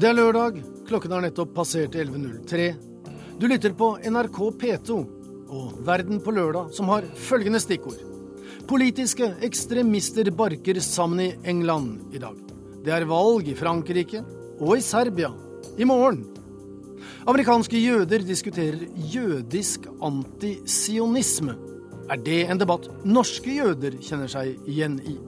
Det er lørdag. Klokken har nettopp passert 11.03. Du lytter på NRK P2 og Verden på lørdag, som har følgende stikkord. Politiske ekstremister barker sammen i England i dag. Det er valg i Frankrike og i Serbia i morgen. Amerikanske jøder diskuterer jødisk antisionisme. Er det en debatt norske jøder kjenner seg igjen i?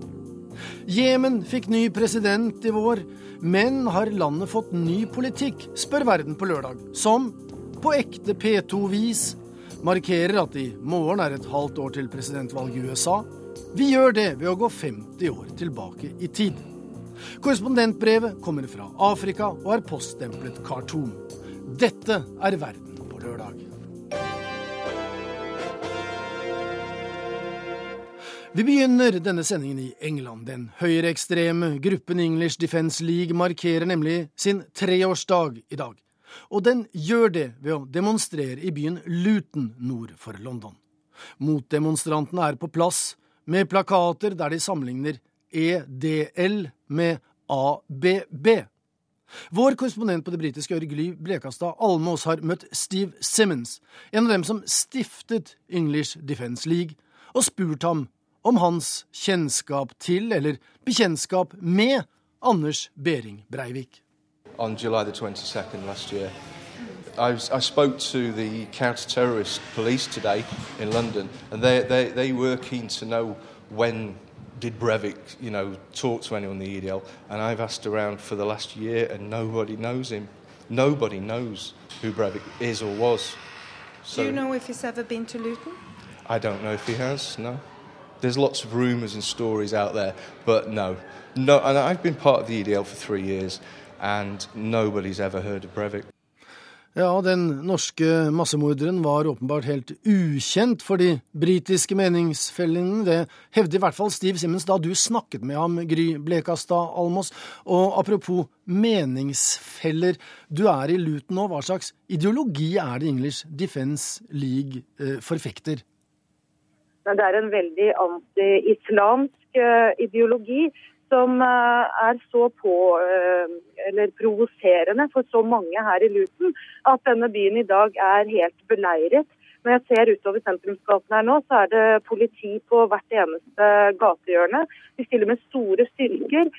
Jemen fikk ny president i vår. Men har landet fått ny politikk, spør Verden på lørdag, som på ekte P2-vis markerer at i morgen er et halvt år til presidentvalget i USA. Vi gjør det ved å gå 50 år tilbake i tid. Korrespondentbrevet kommer fra Afrika og er poststemplet Khartoum. Dette er Verden på lørdag. Vi begynner denne sendingen i England. Den høyreekstreme gruppen English Defence League markerer nemlig sin treårsdag i dag. Og den gjør det ved å demonstrere i byen Luton nord for London. Motdemonstrantene er på plass med plakater der de sammenligner EDL med ABB. Vår korrespondent på det britiske Ørgly Blekastad Almås har møtt Steve Simmons, en av dem som stiftet English Defence League, og spurt ham om hans kjennskap til, eller bekjentskap med, Anders Behring Breivik. On July the 22nd last year, I, I spoke to the counter-terrorist police today in London, and they, they, they were keen to know when did Breivik, you know, talk to anyone in the EDL, and I've asked around for the last year, and nobody knows him. Nobody knows who Breivik is or was. So, Do you know if he's ever been to Luton? I don't know if he has. No. There's lots of rumours and stories out there, but no. no. And I've been part of the EDL for three years, and nobody's ever heard of Breivik. Ja, den norske massemorderen var åpenbart helt ukjent for de britiske meningsfellingene. Det hevder i hvert fall Steve Simmons da du snakket med ham, Gry Blekastad Almås. Og apropos meningsfeller, du er i Luton nå. Hva slags ideologi er det English Defence League eh, forfekter? Men det er en veldig anti-islamsk uh, ideologi som uh, er så på, eller provoserende for så mange her i Luton at denne byen i dag er helt beleiret. Når jeg ser utover sentrumsgaten her nå, så er det politi på hvert eneste gatehjørne. De stiller med store styrker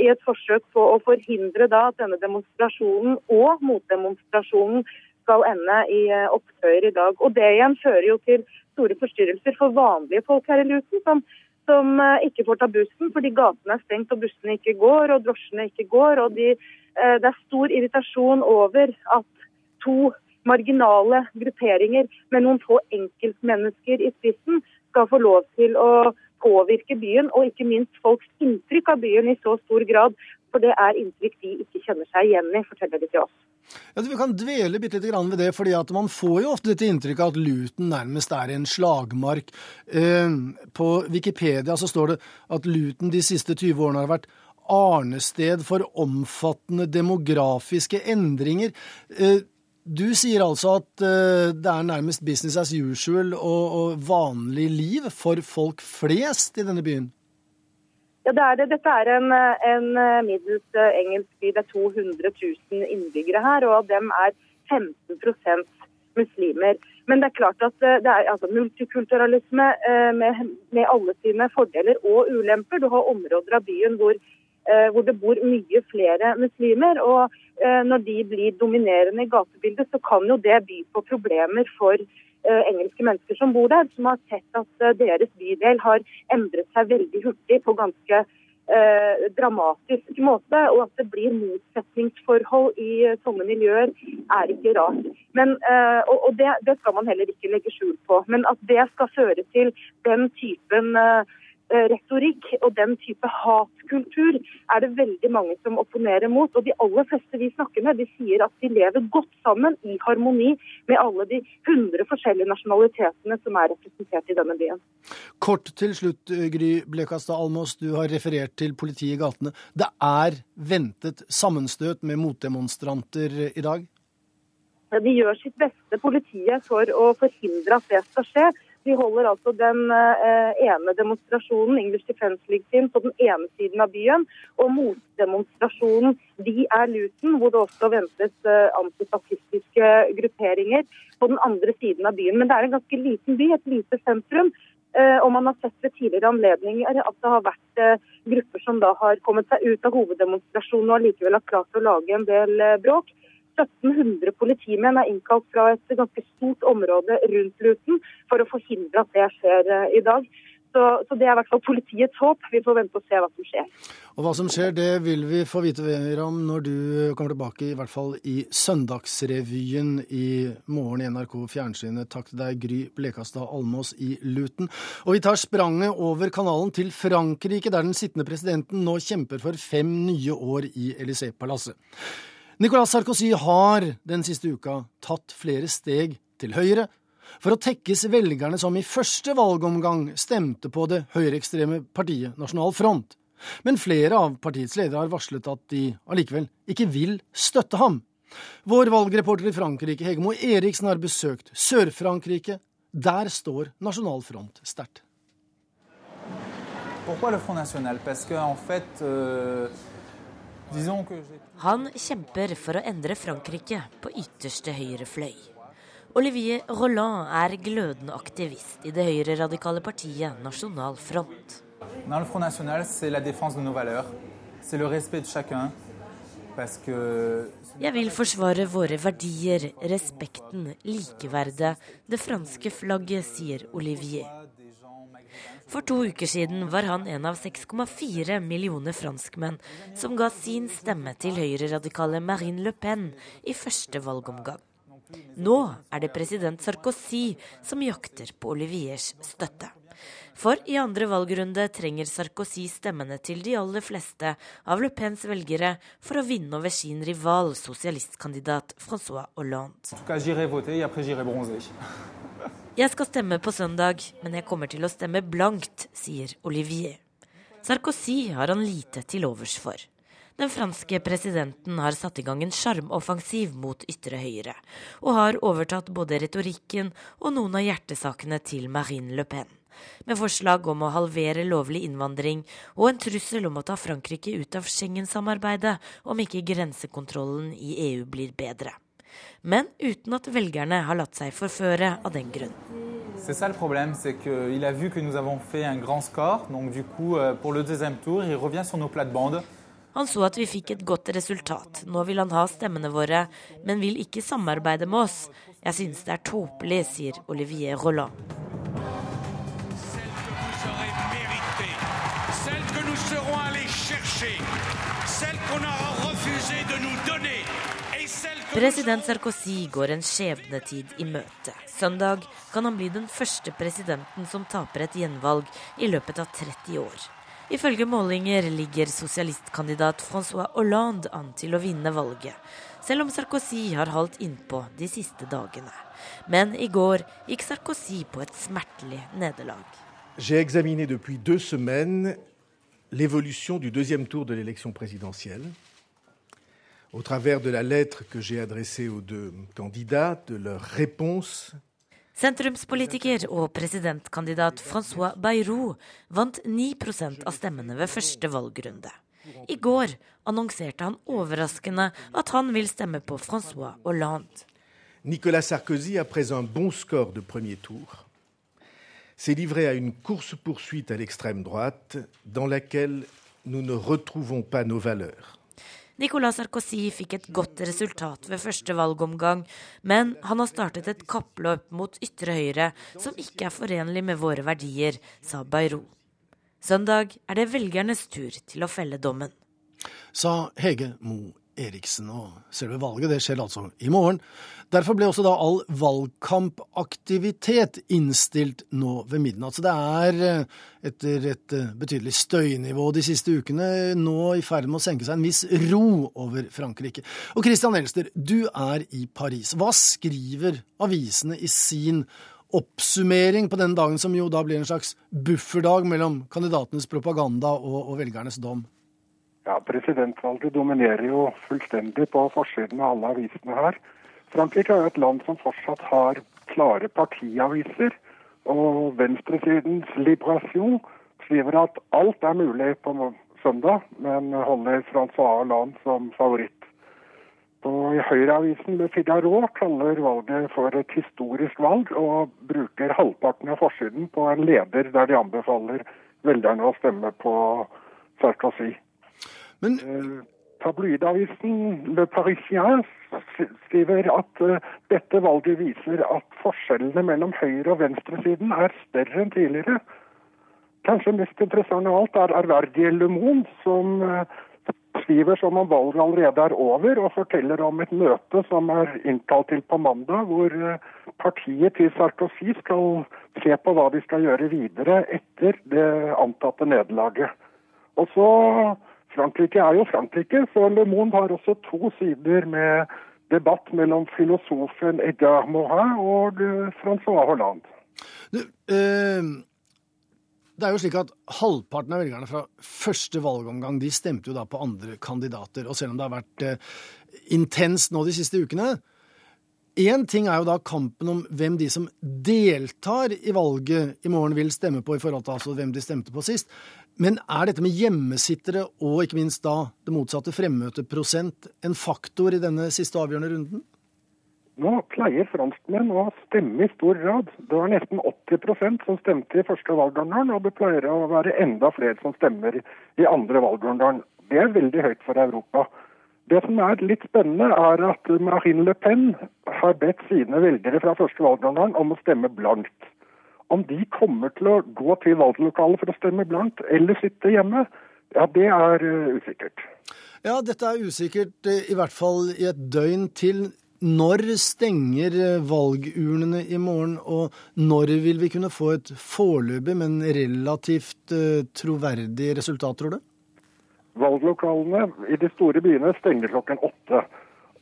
i et forsøk på å forhindre da at denne demonstrasjonen og motdemonstrasjonen skal ende i opptøyer i dag. Og Det igjen fører jo til store forstyrrelser for vanlige folk her i Luton, som, som eh, ikke får ta bussen fordi gatene er stengt og bussene ikke går og drosjene ikke går. og de, eh, Det er stor irritasjon over at to marginale grupperinger med noen få enkeltmennesker i spissen skal få lov til å påvirke byen, og ikke minst folks inntrykk av byen i så stor grad. For det er inntrykk de ikke kjenner seg igjen i, forteller de til oss. Ja, Vi kan dvele bitte litt ved det, fordi at man får jo ofte dette inntrykket at Luton nærmest er en slagmark. Eh, på Wikipedia så står det at Luton de siste 20 årene har vært arnested for omfattende demografiske endringer. Eh, du sier altså at eh, det er nærmest business as usual og vanlig liv for folk flest i denne byen? Ja, det er det. Dette er en, en eh, middels eh, engelsk by. Det er 200 000 innbyggere her, og av dem er 15% muslimer. Men det er klart at eh, det er altså, multikulturalisme med, med, alle sine fordeler og ulemper. Du har områder av byen hvor, hvor det bor mye flere muslimer. og Når de blir dominerende i gatebildet, så kan jo det by på problemer for Eh, engelske mennesker som bor der, som har sett at eh, deres bydel har endret seg veldig hurtig på ganske eh, dramatisk måte. Og at det blir motsetningsforhold i eh, sånne miljøer, er ikke rart. Men, eh, og, og det, det, skal man heller ikke legge skjul på. Men at det skal føre til den typen eh, Eh, retorikk og den type hatkultur er det veldig mange som opponerer mot. Og de aller fleste vi snakker med, de sier at de lever godt sammen i harmoni med alle de hundre forskjellige nasjonalitetene som er representert i denne byen. Kort til slutt, eh, Gry Blekastad Almås, du har referert til politiet i gatene. Det er ventet sammenstøt med motdemonstranter i dag? De gjør sitt beste, politiet, for å forhindre at det skal skje. De holder altså den uh, ene demonstrasjonen English Defence League Team, på den ene siden av byen. Og motdemonstrasjonen Vi er Luton, hvor det også ventes uh, antifascistiske grupperinger på den andre siden av byen. Men det er en ganske liten by, et lite sentrum. Uh, og man har sett ved tidligere anledninger at det har vært grupper som da har kommet seg ut av hoveddemonstrasjonen og likevel har klart å lage en del bråk. 1700 politimenn er innkalt fra et ganske stort område rundt Luton for å forhindre at det skjer eh, i dag. Så, så, Det er i hvert fall politiets håp. Vi får vente og se hva som skjer. Og Hva som skjer, det vil vi få vite mer om når du kommer tilbake, i hvert fall i Søndagsrevyen i morgen i NRK Fjernsynet. Takk til deg, Gry Blekastad Almås i Luton. Og vi tar spranget over kanalen til Frankrike, der den sittende presidenten nå kjemper for fem nye år i Élysée-palasset. Nicolas Sarkozy har den siste uka tatt flere steg til høyre for å tekkes velgerne som i første valgomgang stemte på det høyreekstreme partiet Nasjonal Front. Men flere av partiets ledere har varslet at de allikevel ikke vil støtte ham. Vår valgreporter i Frankrike, Hegemo Eriksen, har besøkt Sør-Frankrike. Der står Nasjonal Front sterkt. Pourquoi le Front National Parce que en fait, euh, han kjemper for å endre Frankrike på ytterste høyre fløy. Olivier Roland er glødende aktivist i det høyreradikale partiet Nasjonal Front. Jeg vil forsvare våre verdier, respekten, likeverdet, det franske flagget, sier Olivier. For to uker siden var han en av 6,4 millioner franskmenn som ga sin stemme til høyreradikale Marine Le Pen i første valgomgang. Nå er det president Sarkozy som jakter på Oliviers støtte. For i andre valgrunde trenger Sarkozy stemmene til de aller fleste av Le Pens velgere for å vinne over sin rival, sosialistkandidat Francois Hollande. Jeg skal stemme på søndag, men jeg kommer til å stemme blankt, sier Olivier. Sarkozy har han lite til overs for. Den franske presidenten har satt i gang en sjarmoffensiv mot ytre høyre, og har overtatt både retorikken og noen av hjertesakene til Marine Le Pen. Med forslag om å halvere lovlig innvandring og en trussel om å ta Frankrike ut av Schengen-samarbeidet om ikke grensekontrollen i EU blir bedre men uten at velgerne har latt seg forføre av den grunn. C'est ça le problème, c'est qu'il a vu que nous avons fait un grand score. Donc du coup, euh, pour le deuxième tour, il revient sur nos plates-bandes. Han så at vi fikk et godt resultat. Nå vil han ha stemmene våre, men vil ikke samarbeide med oss. Jeg synes det er tåpelig, sier Olivier Rolland. Celle que nous serons allés chercher, celle qu'on a refusé de nous donner. President Sarkozy går en skjebnetid i møte. Søndag kan han bli den første presidenten som taper et gjenvalg i løpet av 30 år. Ifølge målinger ligger sosialistkandidat Francois Hollande an til å vinne valget, selv om Sarkozy har holdt innpå de siste dagene. Men i går gikk Sarkozy på et smertelig nederlag. J'ai examiné depuis deux semaines l'évolution du deuxième tour de l'élection présidentielle au travers de la lettre que j'ai adressée aux deux candidats, de leurs réponses. Sentrumspolitiker og presidentkandidat Francois Bayrou vant 9 av stemmene ved første valgrunde. I går annonserte han overraskende at han vil stemme på Francois Hollande. Nicolas Sarkozy, après un bon score de premier tour, s'est livré à une course-poursuite à l'extrême droite dans laquelle nous ne retrouvons pas nos valeurs. Nicolas Sarkozy fikk et godt resultat ved første valgomgang, men han har startet et kappløp mot ytre høyre som ikke er forenlig med våre verdier, sa Bayrou. Søndag er det velgernes tur til å felle dommen. Sa Hege Mo Eriksen. Og selve valget det skjer altså i morgen. Derfor ble også da all valgkampaktivitet innstilt nå ved midnatt. Så det er, eh, etter et eh, betydelig støynivå de siste ukene, nå i ferd med å senke seg en viss ro over Frankrike. Og Christian Elster, du er i Paris. Hva skriver avisene i sin oppsummering på den dagen som jo da blir en slags bufferdag mellom kandidatenes propaganda og, og velgernes dom? Ja, Presidentvalget dominerer jo fullstendig på forsiden av alle avisene her. Frankrike er jo et land som fortsatt har klare partiaviser. Og venstresidens Liberation skriver at alt er mulig på søndag, men holder Francois Hollande som favoritt. Og i Høyreavisen med Figaro kaller valget for et historisk valg, og bruker halvparten av forsiden på en leder der de anbefaler velgerne å stemme på Sarkozy. Men... Eh, tabloidavisen Le Parisien skriver at uh, dette valget viser at forskjellene mellom høyre- og venstresiden er større enn tidligere. Kanskje mest interessant av alt er Arverdie Le Monde, som uh, skriver som om valget allerede er over, og forteller om et møte som er innkalt til på mandag, hvor partiet til Sarkozy skal se på hva de skal gjøre videre etter det antatte nederlaget. Og så Frankrike er jo Frankrike, så Le Monde har også to sider med debatt mellom filosofen Edgar Morin og eh, Francois Hollande. Du, eh, det er jo slik at Halvparten av velgerne fra første valgomgang de stemte jo da på andre kandidater. Og selv om det har vært eh, intenst nå de siste ukene Én ting er jo da kampen om hvem de som deltar i valget i morgen vil stemme på, i forhold til altså hvem de stemte på sist. Men er dette med hjemmesittere og ikke minst da det motsatte fremmøteprosent en faktor i denne siste avgjørende runden? Nå pleier franskmenn å stemme i stor grad. Det var nesten 80% som stemte i første valgrunde, og det pleier å være enda flere som stemmer i andre valgrunde. Det er veldig høyt for Europa. Det som er litt spennende, er at Marine Le Pen har bedt sine velgere fra første valgrunde om å stemme blankt. Om de kommer til å gå til valglokalet for å stemme blankt, eller sitte hjemme, ja, det er uh, usikkert. Ja, dette er usikkert, uh, i hvert fall i et døgn til. Når stenger uh, valgurnene i morgen, og når vil vi kunne få et foreløpig, men relativt troverdig resultat, tror du? Valglokalene i de store byene stenger klokken åtte.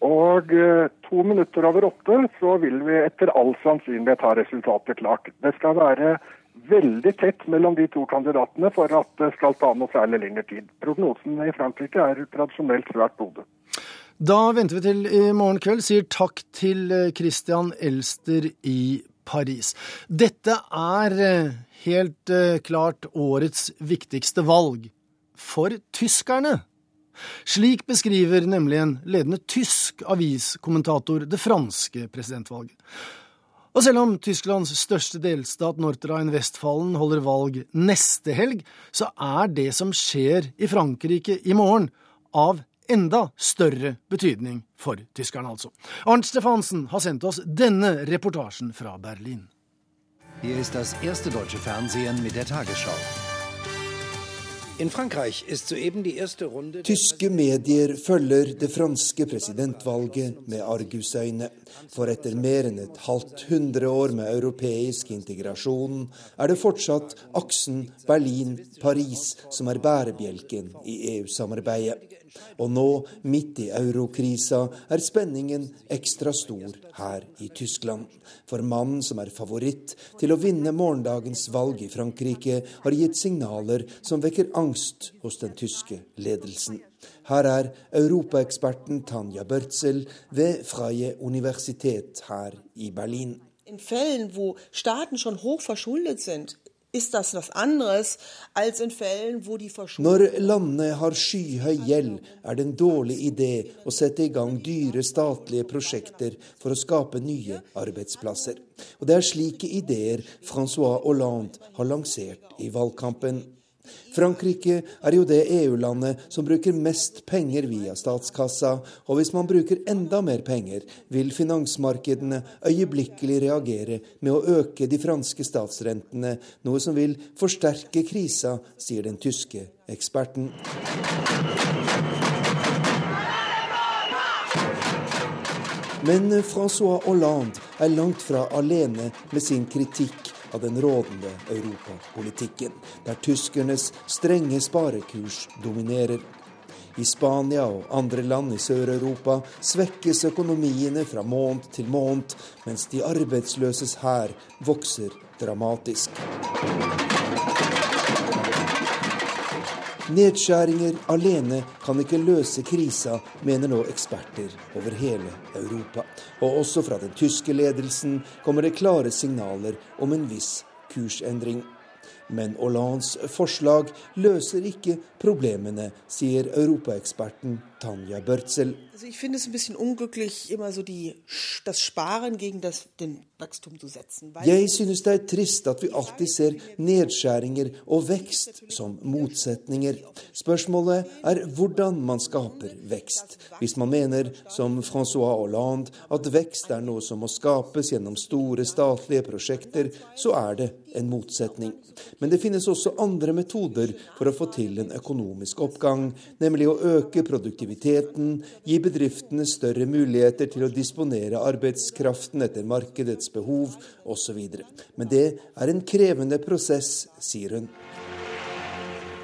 Og eh, to minutter over åtte så vil vi etter all sannsynlighet ha resultatet klart. Det skal være veldig tett mellom de to kandidatene for at det skal ta noe særlig lengre tid. Prognosen i Frankrike er tradisjonelt svært gode. Da venter vi til i morgen kveld. Sier takk til eh, Christian Elster i Paris. Dette er eh, helt klart årets viktigste valg. For tyskerne. Slik beskriver nemlig en ledende tysk aviskommentator det franske presidentvalget. Og selv om Tysklands største delstat, Nordrhein-Westfalen, holder valg neste helg, så er det som skjer i Frankrike i morgen, av enda større betydning for tyskerne, altså. Arnt Stefansen har sendt oss denne reportasjen fra Berlin. Hier ist das erste deutsche Fernsehen mit der Tagesschau. Tyske medier følger det franske presidentvalget med argusøyne. For etter mer enn et halvt hundre år med europeisk integrasjon er det fortsatt aksen Berlin-Paris som er bærebjelken i EU-samarbeidet. Og nå, midt i eurokrisa, er spenningen ekstra stor her i Tyskland. For mannen som er favoritt til å vinne morgendagens valg i Frankrike, har gitt signaler som vekker angst hos den tyske ledelsen. Her er europaeksperten Tanja Børtzel ved Freie Universitet her i Berlin. In Fällen, wo Staaten schon hoch verschuldet sind, når landene har skyhøy gjeld, er det en dårlig idé å sette i gang dyre statlige prosjekter for å skape nye arbeidsplasser. Og det er slike ideer Francois Hollande har lansert i valgkampen. Frankrike er jo det EU-landet som bruker mest penger via statskassa, og hvis man bruker enda mer penger, vil finansmarkedene øyeblikkelig reagere med å øke de franske statsrentene, noe som vil forsterke krisa, sier den tyske eksperten. Men Francois Hollande er langt fra alene med sin kritikk av den rådende europapolitikken, der tyskernes strenge sparekurs dominerer. I Spania og andre land i Sør-Europa svekkes økonomiene fra måned til måned, mens de arbeidsløses hær vokser dramatisk. Nedskjæringer alene kan ikke løse krisa, mener nå eksperter over hele Europa. Og også fra den tyske ledelsen kommer det klare signaler om en viss kursendring. Men Hollands forslag løser ikke problemene, sier europaeksperten Tanja Börzel. Also ich finde es ein bisschen unglücklich, immer so die, das Sparen gegen das, den Wachstum zu setzen. Jeg synes det er trist at vi alltid ser nedskjæringer og vekst som motsetninger. Spørsmålet er hvordan man skaper vekst. Hvis man mener, som Francois Hollande, at vekst er noe som må skapes gjennom store statlige prosjekter, så er det en motsetning. Men det finnes også andre metoder for å få til en økonomisk oppgang, nemlig å øke produktiviteten, gi bedriftene større muligheter til å disponere arbeidskraften etter markedets behov osv. Men det er en krevende prosess, sier hun.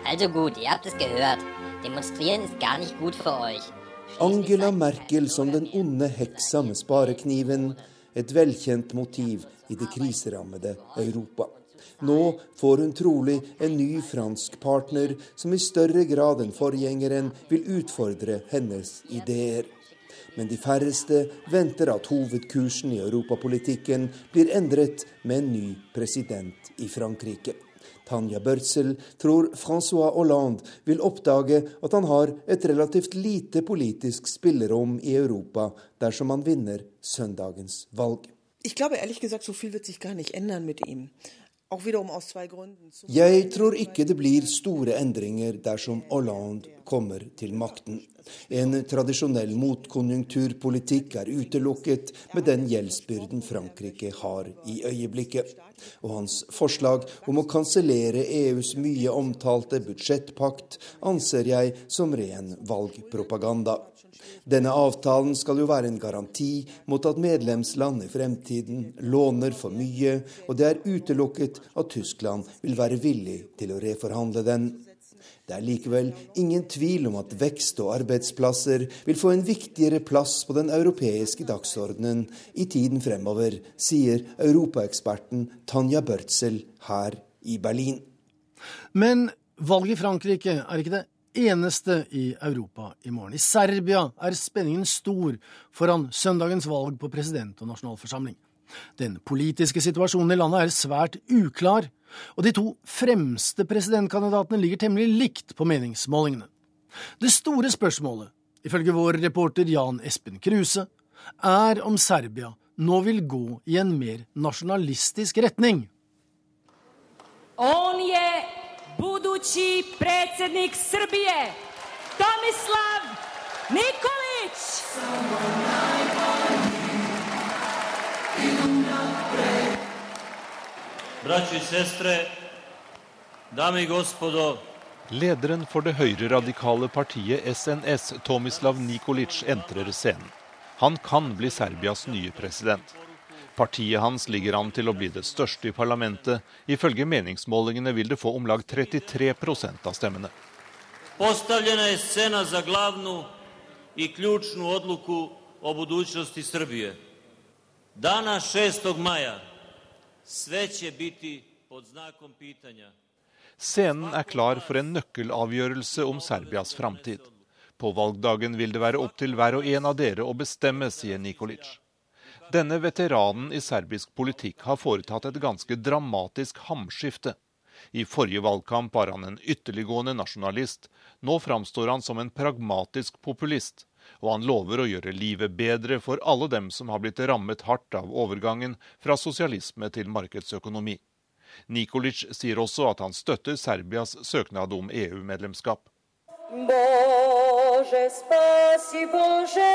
Also gut, ihr habt es gehört. Demonstrieren ist gar nicht gut für euch. Angela Merkel som den onde heksa med sparekniven, et velkjent motiv i det kriserammede Europa. Nå får hun trolig en ny fransk partner som i større grad enn forgjengeren vil utfordre hennes ideer. Men de færreste venter at hovedkursen i europapolitikken blir endret med en ny president i Frankrike. Tanja Børsel tror Francois Hollande vil oppdage at han har et relativt lite politisk spillerom i Europa dersom han vinner søndagens valg. Ich glaube ehrlich gesagt, so viel wird sich gar nicht ändern mit ihm. Jeg tror ikke det blir store endringer dersom Hollande kommer til makten. En tradisjonell motkonjunkturpolitikk er utelukket med den gjeldsbyrden Frankrike har i øyeblikket. Og hans forslag om å kansellere EUs mye omtalte budsjettpakt anser jeg som ren valgpropaganda. Denne avtalen skal jo være en garanti mot at medlemsland i fremtiden låner for mye, og det er utelukket at Tyskland vil være villig til å reforhandle den. Det er likevel ingen tvil om at vekst og arbeidsplasser vil få en viktigere plass på den europeiske dagsordenen i tiden fremover, sier europaeksperten Tanja Børtzel her i Berlin. Men valget i Frankrike er ikke det eneste i Europa i morgen. I Serbia er spenningen stor foran søndagens valg på president og nasjonalforsamling. Den politiske situasjonen i landet er svært uklar, og de to fremste presidentkandidatene ligger temmelig likt på meningsmålingene. Det store spørsmålet, ifølge vår reporter Jan Espen Kruse, er om Serbia nå vil gå i en mer nasjonalistisk retning. On je budući predsjednik Srbije, Tomislav Nikolić. Braćo i sestre, dame i gospodo, Lederen for det høyreradikale partiet SNS, Tomislav Nikolic, entrer scenen. Han kan bli Serbias nye president. Partiet hans ligger an til å bli det største i parlamentet. Ifølge meningsmålingene vil det få om lag 33% av stemmene. Postavljena je scena za glavnu i ključnu odluku o budućnosti Srbije. Dana 6. maja sve će biti pod znakom pitanja. Scenen er klar for en nøkkelavgjørelse om Serbias framtid. På valgdagen vil det være opp til hver og en av dere å bestemme, sier Nikolic. Denne veteranen i serbisk politikk har foretatt et ganske dramatisk hamskifte. I forrige valgkamp var han en ytterliggående nasjonalist. Nå framstår han som en pragmatisk populist. Og han lover å gjøre livet bedre for alle dem som har blitt rammet hardt av overgangen fra sosialisme til markedsøkonomi. Nikolic sier også at han støtter Serbias søknad om EU-medlemskap. Bože, spasi, Bože,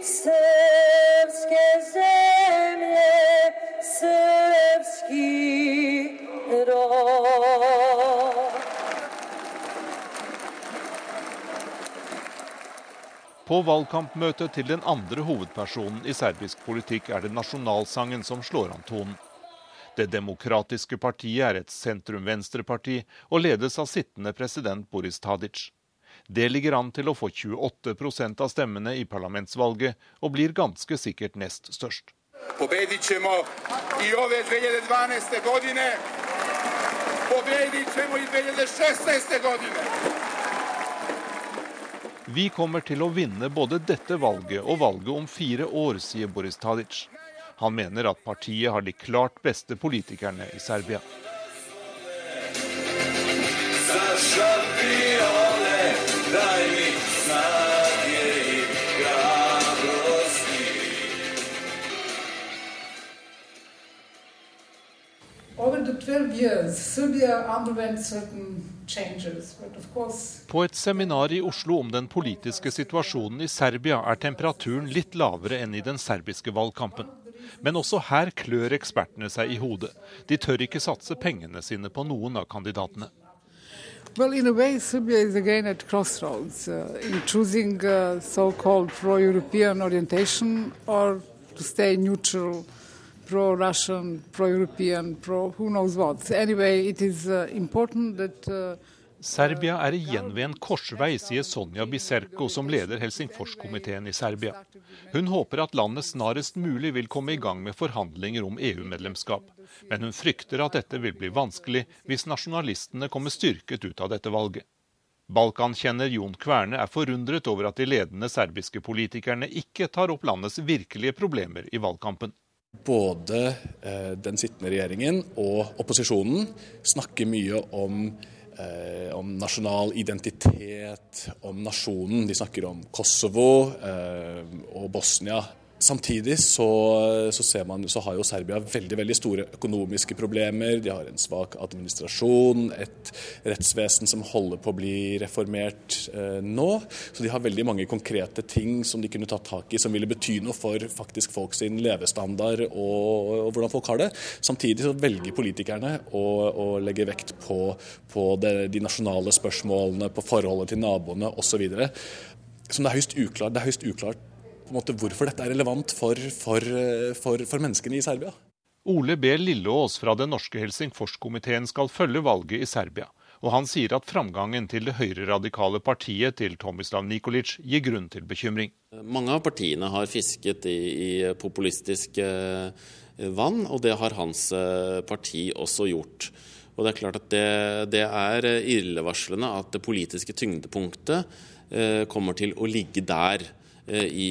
På valgkampmøtet til den andre hovedpersonen i serbisk politikk er det nasjonalsangen som slår an tonen. Det demokratiske partiet er et sentrum-venstre-parti og ledes av sittende president Boris Tadic. Det ligger an til å få 28% av stemmene i parlamentsvalget, og blir ganske sikkert nest størst. Vi kommer til å vinne både dette valget og valget om fire år, sier Boris Tadic. Han mener at partiet har de klart beste politikerne i Serbia. På et seminar i Oslo om den politiske situasjonen i Serbia er temperaturen litt lavere enn i den serbiske valgkampen. Men også her klør ekspertene seg i hodet. De tør ikke satse pengene sine på noen av kandidatene. Well, in a way, Serbia is again at crossroads uh, in choosing uh, so-called pro-European orientation or to stay neutral pro-Russian, pro-European, pro who knows what. Anyway, it is uh, important that uh, Serbia er igjen ved en korsvei, sier Sonja Biserko, som leder Helsingforskomiteen i Serbia. Hun håper at landet snarest mulig vil komme i gang med forhandlinger om EU-medlemskap. Men hun frykter at dette vil bli vanskelig hvis nasjonalistene kommer styrket ut av dette valget. Balkankjenner Jon Kverne er forundret over at de ledende serbiske politikerne ikke tar opp landets virkelige problemer i valgkampen. Både eh, den sittende regjeringen og opposisjonen snakker mye om, eh, om nasjonal identitet, om nasjonen. De snakker om Kosovo eh, og Bosnia Samtidig så, så, man, så, har jo Serbia veldig veldig store økonomiske problemer. De har en svak administrasjon, et rettsvesen som holder på å bli reformert eh, nå. Så de har veldig mange konkrete ting som de kunne tatt tak i, som ville bety noe for faktisk folk sin levestandard og, og hvordan folk har det. Samtidig så velger politikerne å, å legge vekt på, på det, de nasjonale spørsmålene, på forholdet til naboene osv. Som det er høyst uklart. Det er høyst uklart måte, hvorfor dette er relevant for, for, for, for menneskene i Serbia. Ole B. Lilleås fra den norske Helsingforskomiteen skal følge valget i Serbia. Og han sier at framgangen til det høyreradikale partiet til Tomislav Nikolic gir grunn til bekymring. Mange av partiene har fisket i, i populistisk eh, vann, og det har hans eh, parti også gjort. Og Det er klart at det, det er illevarslende at det politiske tyngdepunktet eh, kommer til å ligge der. Eh, i,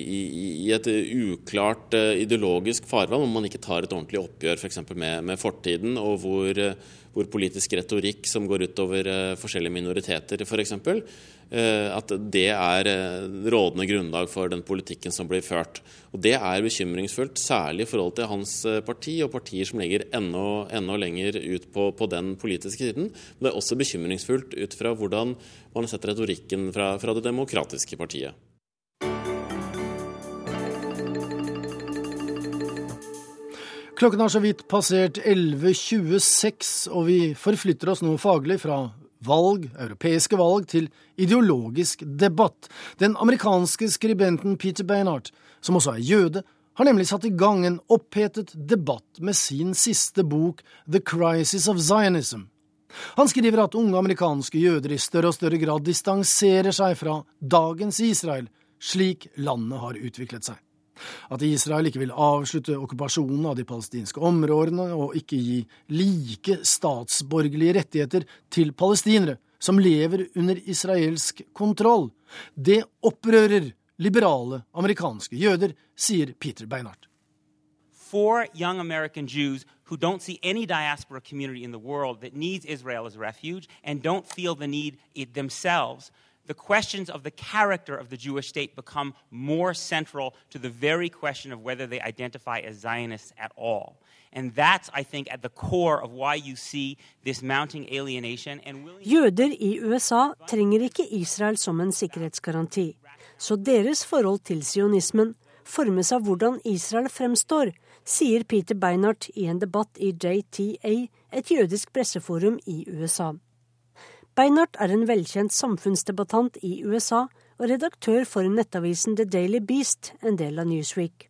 i, et uklart eh, ideologisk farvann, hvor man ikke tar et ordentlig oppgjør f.eks. For med, med fortiden, og hvor, eh, hvor, politisk retorikk som går utover forskjellige minoriteter f.eks., at det er rådende grunnlag for den politikken som blir ført. Og Det er bekymringsfullt, særlig i forhold til hans parti og partier som ligger enda, enda lenger ut på, på, den politiske siden. Men det er også bekymringsfullt ut fra hvordan man har sett retorikken fra, fra det demokratiske partiet. Klokken har så vidt passert 11.26, og vi forflytter oss nå faglig fra valg, europeiske valg, til ideologisk debatt. Den amerikanske skribenten Peter Baynard, som også er jøde, har nemlig satt i gang en opphetet debatt med sin siste bok The Crisis of Zionism. Han skriver at unge amerikanske jøder i større og større grad distanserer seg fra dagens Israel, slik landet har utviklet seg. At Israel ikke vil avslutte okkupasjonen av de palestinske områdene og ikke gi like statsborgerlige rettigheter til palestinere som lever under israelsk kontroll. Det opprører liberale amerikanske jøder, sier Peter Beinart. For young American Jews who don't see any diaspora community in the world that needs Israel as refuge and don't feel the need themselves the questions of the character of the Jewish state become more central to the very question of whether they identify as Zionists at all. And that's, I think, at the core of why you see this mounting alienation and Jøder i USA trenger ikke Israel som en sikkerhetsgaranti. Så deres forhold til sionismen formes av hvordan Israel fremstår, sier Peter Beinart i en debatt i JTA, et jødisk presseforum i USA. Beinart er en velkjent samfunnsdebattant i USA og redaktør for nettavisen The Daily Beast, en del av Newsweek.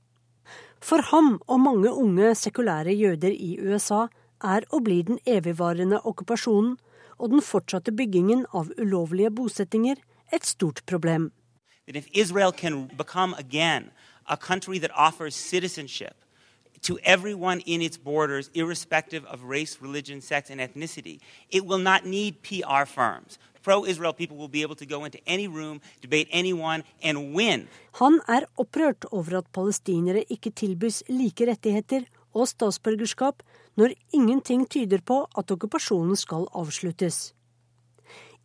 For ham og mange unge sekulære jøder i USA er og blir den evigvarende okkupasjonen og den fortsatte byggingen av ulovlige bosettinger et stort problem. If Israel can become again a country that offers citizenship to everyone in its borders, irrespective of race, religion, sex, and ethnicity. It will not need PR firms. Pro Israel people will be able to go into any room, debate anyone, and win. Han er opprørt over at palestinere ikke tilbys like rettigheter og statsborgerskap når ingenting tyder på at okkupasjonen skal avsluttes.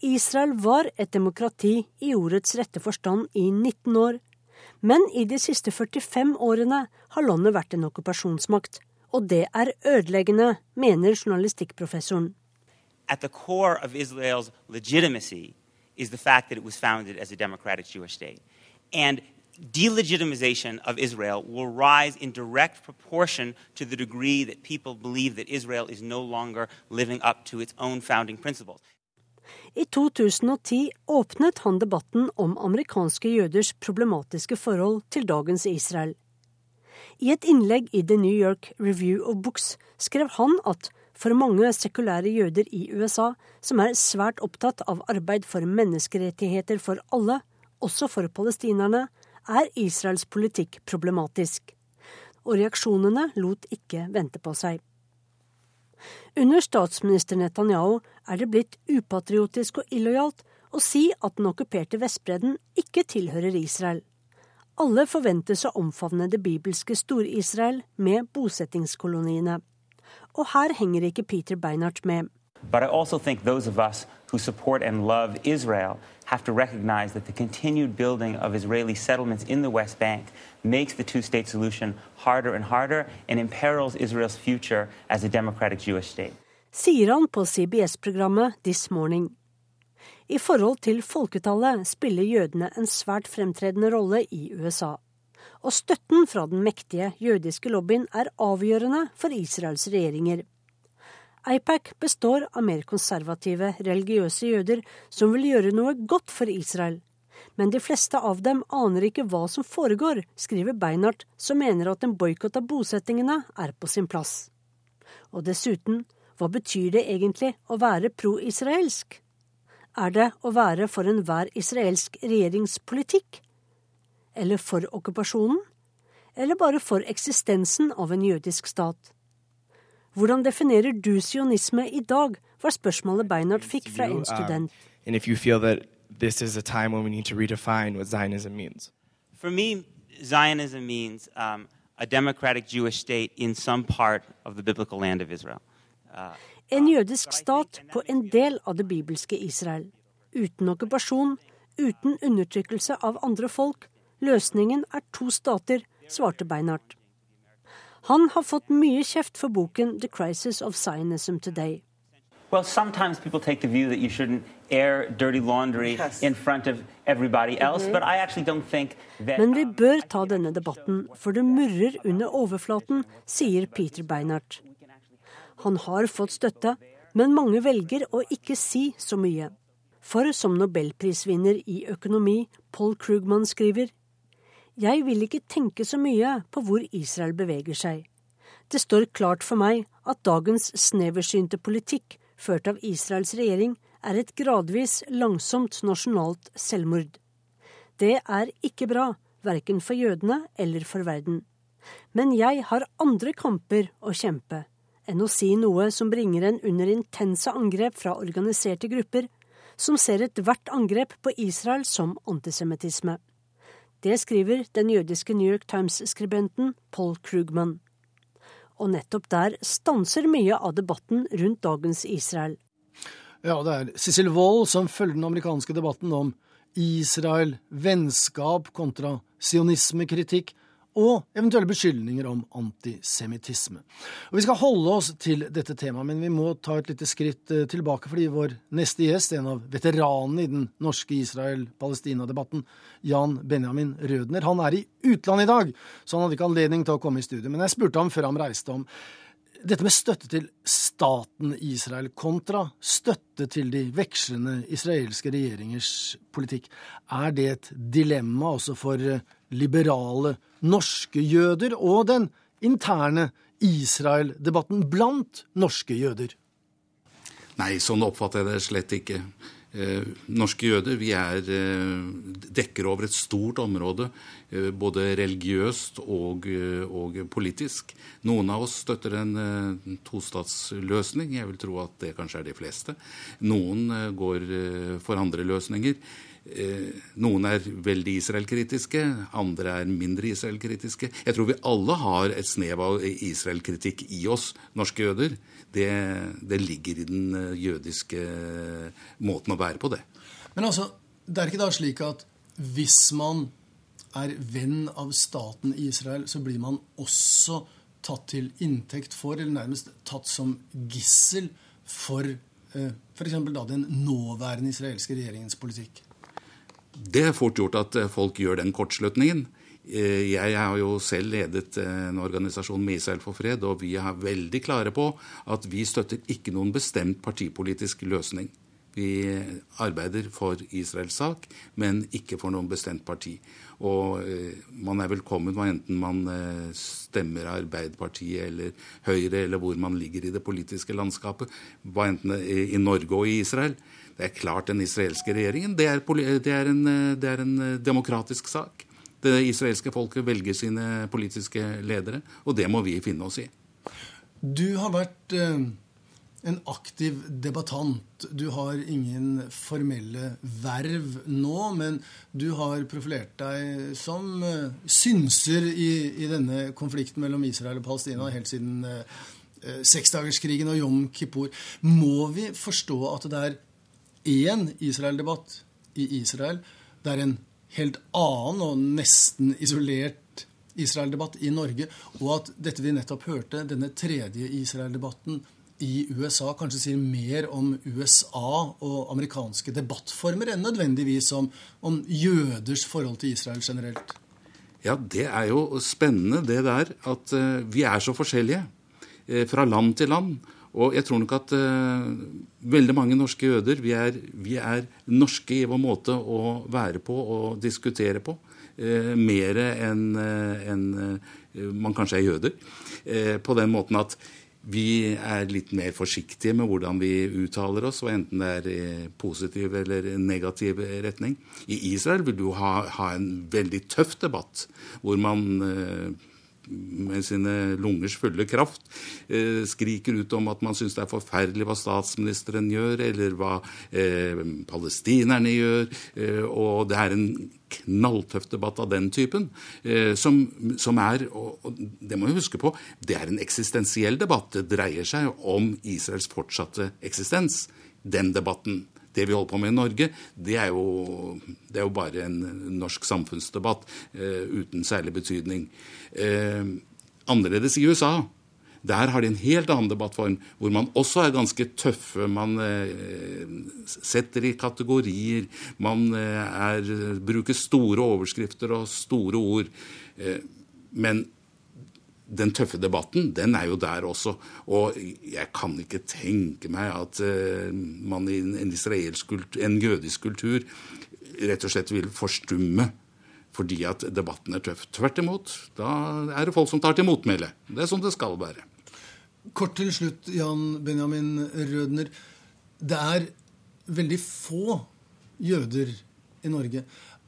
Israel var et demokrati i ordets rette forstand i 19 år, men i de siste 45 årene har landet vært en okkupasjonsmakt. Og det er ødeleggende, mener journalistikkprofessoren. At the core of Israel's legitimacy is the fact that it was founded as a democratic Jewish state. And delegitimization of Israel will rise in direct proportion to the degree that people believe that Israel is no longer living up to its own founding principles. I 2010 åpnet han debatten om amerikanske jøders problematiske forhold til dagens Israel. I et innlegg i The New York Review of Books skrev han at for mange sekulære jøder i USA, som er svært opptatt av arbeid for menneskerettigheter for alle, også for palestinerne, er Israels politikk problematisk. Og reaksjonene lot ikke vente på seg. Under statsminister Netanyahu er det blitt upatriotisk og illojalt å si at den okkuperte Vestbredden ikke tilhører Israel. Alle forventes å omfavne det bibelske Stor-Israel med bosettingskoloniene. Og her henger ikke Peter Beinart med. But I also think those of us who support and love Israel have to recognize that the continued building of Israeli settlements in the West Bank makes the two state solution harder and harder and imperils Israel's future as a democratic Jewish state. Sier han på CBS-programmet This Morning. I forhold til folketallet spiller jødene en svært fremtredende rolle i USA. Og støtten fra den mektige jødiske lobbyen er avgjørende for Israels regjeringer. AIPAC består av mer konservative, religiøse jøder som vil gjøre noe godt for Israel. Men de fleste av dem aner ikke hva som foregår, skriver Beinart, som mener at en boikott av bosettingene er på sin plass. Og dessuten, hva betyr det egentlig å være pro-israelsk? Er det å være for enhver israelsk regjeringspolitikk? Eller for okkupasjonen? Eller bare for eksistensen av en jødisk stat? Hvordan definerer du sionisme i dag, var spørsmålet Beinart fikk fra en student. this is a time when we need to redefine what Zionism means. For me, Zionism means um, a democratic Jewish state in some part of the biblical land of Israel. Uh, en jødisk stat på en del av det bibelske Israel. Uten okkupasjon, uten undertrykkelse av andre folk. Løsningen er to stater, svarte Beinart. Han har fått mye kjeft for boken 'The Crisis of Zionism Today'. Well, sometimes people take the view that you shouldn't air dirty laundry yes. in front of everybody else, mm -hmm. but I actually don't think that Men vi bør ta denne debatten, for det murrer under overflaten, sier Peter Beinart. Han har fått støtte, men mange velger å ikke si så mye. For som nobelprisvinner i økonomi Paul Krugman skriver, jeg vil ikke tenke så mye på hvor Israel beveger seg. Det står klart for meg at dagens sneversynte politikk, ført av Israels regjering, er et gradvis langsomt nasjonalt selvmord. Det er ikke bra, verken for jødene eller for verden. Men jeg har andre kamper å kjempe enn å si noe som bringer en under intense angrep fra organiserte grupper, som ser ethvert angrep på Israel som antisemittisme. Det skriver den jødiske New York Times-skribenten Paul Krugman. Og nettopp der stanser mye av debatten rundt dagens Israel. Ja, det er Cecil Wold som følger den amerikanske debatten om Israel, vennskap kontra sionismekritikk, og eventuelle beskyldninger om antisemittisme. Og Vi skal holde oss til dette temaet, men vi må ta et lite skritt eh, tilbake, fordi vår neste gjest, en av veteranene i den norske Israel-Palestina-debatten, Jan Benjamin Rødner, han er i utlandet i dag, så han hadde ikke anledning til å komme i studio. Men jeg spurte ham før han reiste om dette med støtte til staten Israel kontra støtte til de vekslende israelske regjeringers politikk. Er det et dilemma også for eh, liberale norske jøder og den interne Israel-debatten blant norske jøder? Nei, sånn oppfatter jeg det slett ikke. Eh, norske jøder vi er, eh, dekker over et stort område, eh, både religiøst og, og, politisk. Noen av oss støtter en tostatsløsning. Jeg vil tro at det kanskje er de fleste. Noen går for andre løsninger. Noen er veldig Israel-kritiske, andre er mindre Israel-kritiske. Jeg tror vi alle har et snev av Israel-kritikk i oss, norske jøder det, det ligger i den eh, jødiske måten å være på, det. Men altså, det er ikke da slik at hvis man er venn av staten Israel, så blir man også tatt til inntekt for, eller nærmest tatt som gissel for eh, f.eks. den nåværende israelske regjeringens politikk? Det er fort gjort at eh, folk gjør den kortslutningen. Eh, jeg har jo selv ledet en organisasjon med Israel for fred, og vi er veldig klare på at vi støtter ikke noen bestemt partipolitisk løsning. Vi arbeider for Israels sak, men ikke for noen bestemt parti. Og eh, man er velkommen enten man eh, stemmer Arbeiderpartiet eller Høyre, eller hvor man ligger i det politiske landskapet, enten i Norge og i Israel. Det er klart den israelske regjeringen, det er, det er, en, det er en demokratisk sak. Det israelske folket velger sine politiske ledere, og det må vi finne oss i. Du har vært eh, en aktiv debattant. Du har ingen formelle verv nå, men du har profilert deg som eh, synser i, i denne konflikten mellom Israel og Palestina helt siden eh, seksdagerskrigen og Jom Kippur. Må vi forstå at det er én Israel-debatt i Israel? Det er en helt annen og nesten isolert Israel-debatt i Norge, og at dette vi nettopp hørte, denne tredje Israel-debatten i USA, kanskje sier mer om USA og amerikanske debattformer enn nødvendigvis om, om jøders forhold til Israel generelt? Ja, det er jo spennende det der at uh, vi er så forskjellige uh, fra land til land. Og jeg tror nok at uh, veldig mange norske jøder vi er, vi er, norske i vår måte å være på og diskutere på. Uh, mer enn uh, en, man kanskje er jøder. på den måten at vi er litt mer forsiktige med hvordan vi uttaler oss, og enten det er i positiv eller negativ retning. I Israel vil du ha, ha en veldig tøff debatt, hvor man med sine lungers fulle kraft eh, skriker ut om at man syns det er forferdelig hva statsministeren gjør, eller hva eh, palestinerne gjør. Eh, og det er en knalltøff debatt av den typen, eh, som, som, er og det må vi huske på, det er en eksistensiell debatt. Det dreier seg om Israels fortsatte eksistens. Den debatten det vi holder på med i Norge, det er jo, det er jo bare en norsk samfunnsdebatt eh, uten særlig betydning. Eh, annerledes i USA. Der har de en helt annen debattform, hvor man også er ganske tøffe. Man eh, setter i kategorier. Man eh, er, bruker store overskrifter og store ord. Eh, men den tøffe debatten, den er jo der også. Og jeg kan ikke tenke meg at uh, man i en, kultur, en jødisk kultur rett og slett vil forstumme fordi at debatten er tøff. Tvert imot. Da er det folk som tar til motmæle. Det er sånn det skal være. Kort til slutt, Jan Benjamin Rødner. Det er veldig få jøder i Norge.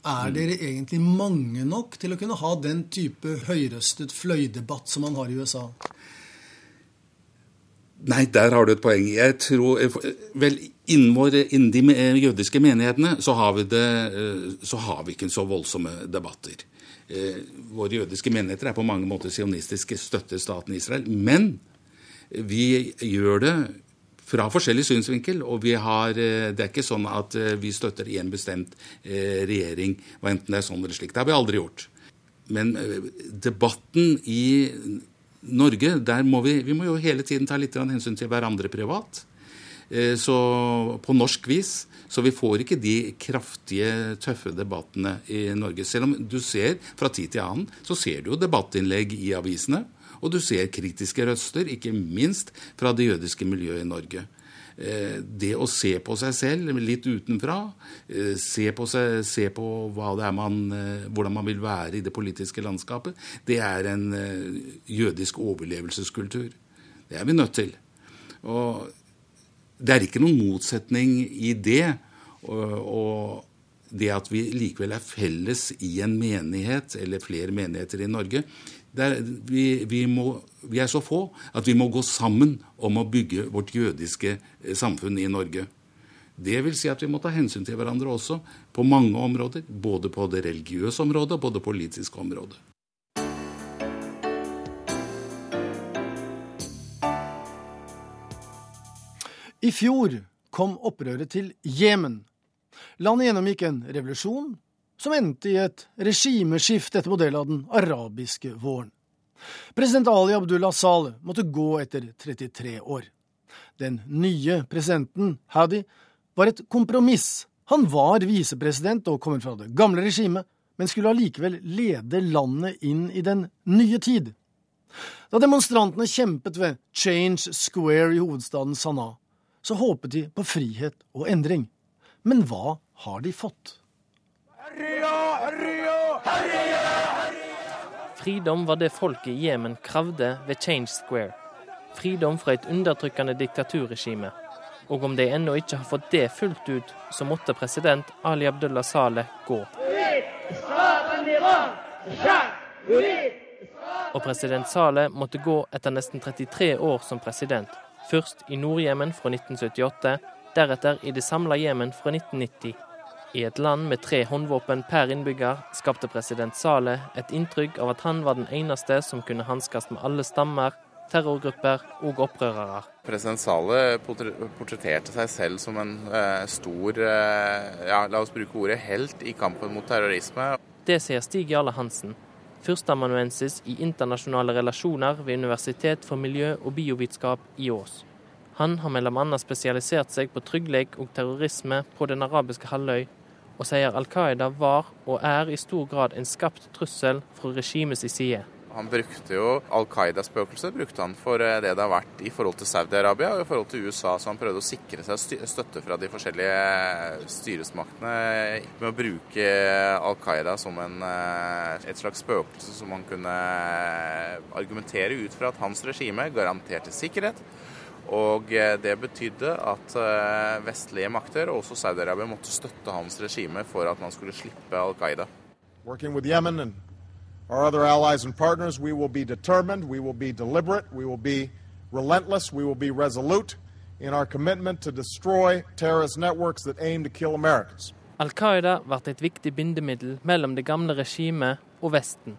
Er dere egentlig mange nok til å kunne ha den type høyrøstet fløydebatt som man har i USA? Nei, der har du et poeng. Jeg tror, vel, Innen de jødiske menighetene så har, det, eh, så har vi ikke så voldsomme debatter. Eh, våre jødiske menigheter er på mange måter sionistiske, støtter staten Israel. Men vi gjør det fra forskjellig synsvinkel. Og vi har, eh, det er ikke sånn at eh, vi støtter én bestemt eh, regjering, enten det er sånn eller slik. Det har vi aldri gjort. Men debatten i Norge, der må vi, vi må jo hele tiden ta litt hensyn til hverandre privat. Så på norsk vis. Så vi får ikke de kraftige, tøffe debattene i Norge. Selv om du ser fra tid til annen, så ser du jo debattinnlegg i avisene. Og du ser kritiske røster, ikke minst fra det jødiske miljøet i Norge. Eh, det å se på seg selv litt utenfra, eh, se på, seg, se på man, eh, hvordan man vil være i det politiske landskapet, det er en jødisk overlevelseskultur. Det er vi nødt til. Og det er ikke noen motsetning i det Og, det at vi likevel er felles i en menighet, eller flere menigheter i Norge er, vi, vi, må, vi er så få at vi må gå sammen om å bygge vårt jødiske samfunn i Norge. Det vil si at vi må ta hensyn til hverandre også på mange områder. Både på det religiøse området og på det politiske området. I fjor kom opprøret til Jemen. Landet gjennomgikk en revolusjon som endte i et regimeskifte etter modell av den arabiske våren. President Ali Abdullah Saleh måtte gå etter 33 år. Den nye presidenten, Hadi, var et kompromiss. Han var visepresident og kommer fra det gamle regimet, men skulle allikevel lede landet inn i den nye tid. Da demonstrantene kjempet ved Change Square i hovedstaden Sanaa, så håpet de på frihet og endring. Men hva har de fått? Fridom var det folket i Jemen kravde ved Change Square. Fridom fra et undertrykkende diktaturregime. Og om de ennå ikke har fått det fullt ut, så måtte president Ali Abdullah Saleh gå. Og president Saleh måtte gå etter nesten 33 år som president. Først i Nord-Jemen fra 1978, deretter i det samla Jemen fra 1990. I et land med tre håndvåpen per innbygger skapte president Saleh et inntrykk av at han var den eneste som kunne hanskes med alle stammer, terrorgrupper og opprørere. President Saleh portretterte seg selv som en eh, stor, eh, ja, la oss bruke ordet, helt i kampen mot terrorisme. Det sier Stig Jarle Hansen, førsteamanuensis i internasjonale relasjoner ved Universitet for miljø og biovitenskap i Ås. Han har bl.a. spesialisert seg på trygghet og terrorisme på den arabiske halvøy, og sier Al Qaida var og er i stor grad en skapt trussel fra regimets side. Han brukte jo Al Qaida-spøkelset for eh, det det har vært i forhold til Saudi-Arabia og i forhold til USA, så han prøvde å sikre seg støtte fra de forskjellige styresmaktene med å bruke Al Qaida som en, eh, et slags spøkelse som han kunne argumentere ut fra at hans regime garanterte sikkerhet. Og eh, det betydde at vestlige makter, og også Saudi-Arabia, måtte støtte hans regime for at man skulle slippe Al Qaida. Working with Yemen and our other allies and partners, we will be determined, we will be deliberate, we will be relentless, we will be resolute in our commitment to destroy terrorist networks that aim to kill Americans. Al Qaida ble et viktig bindemiddel mellom det gamle regimet og Vesten.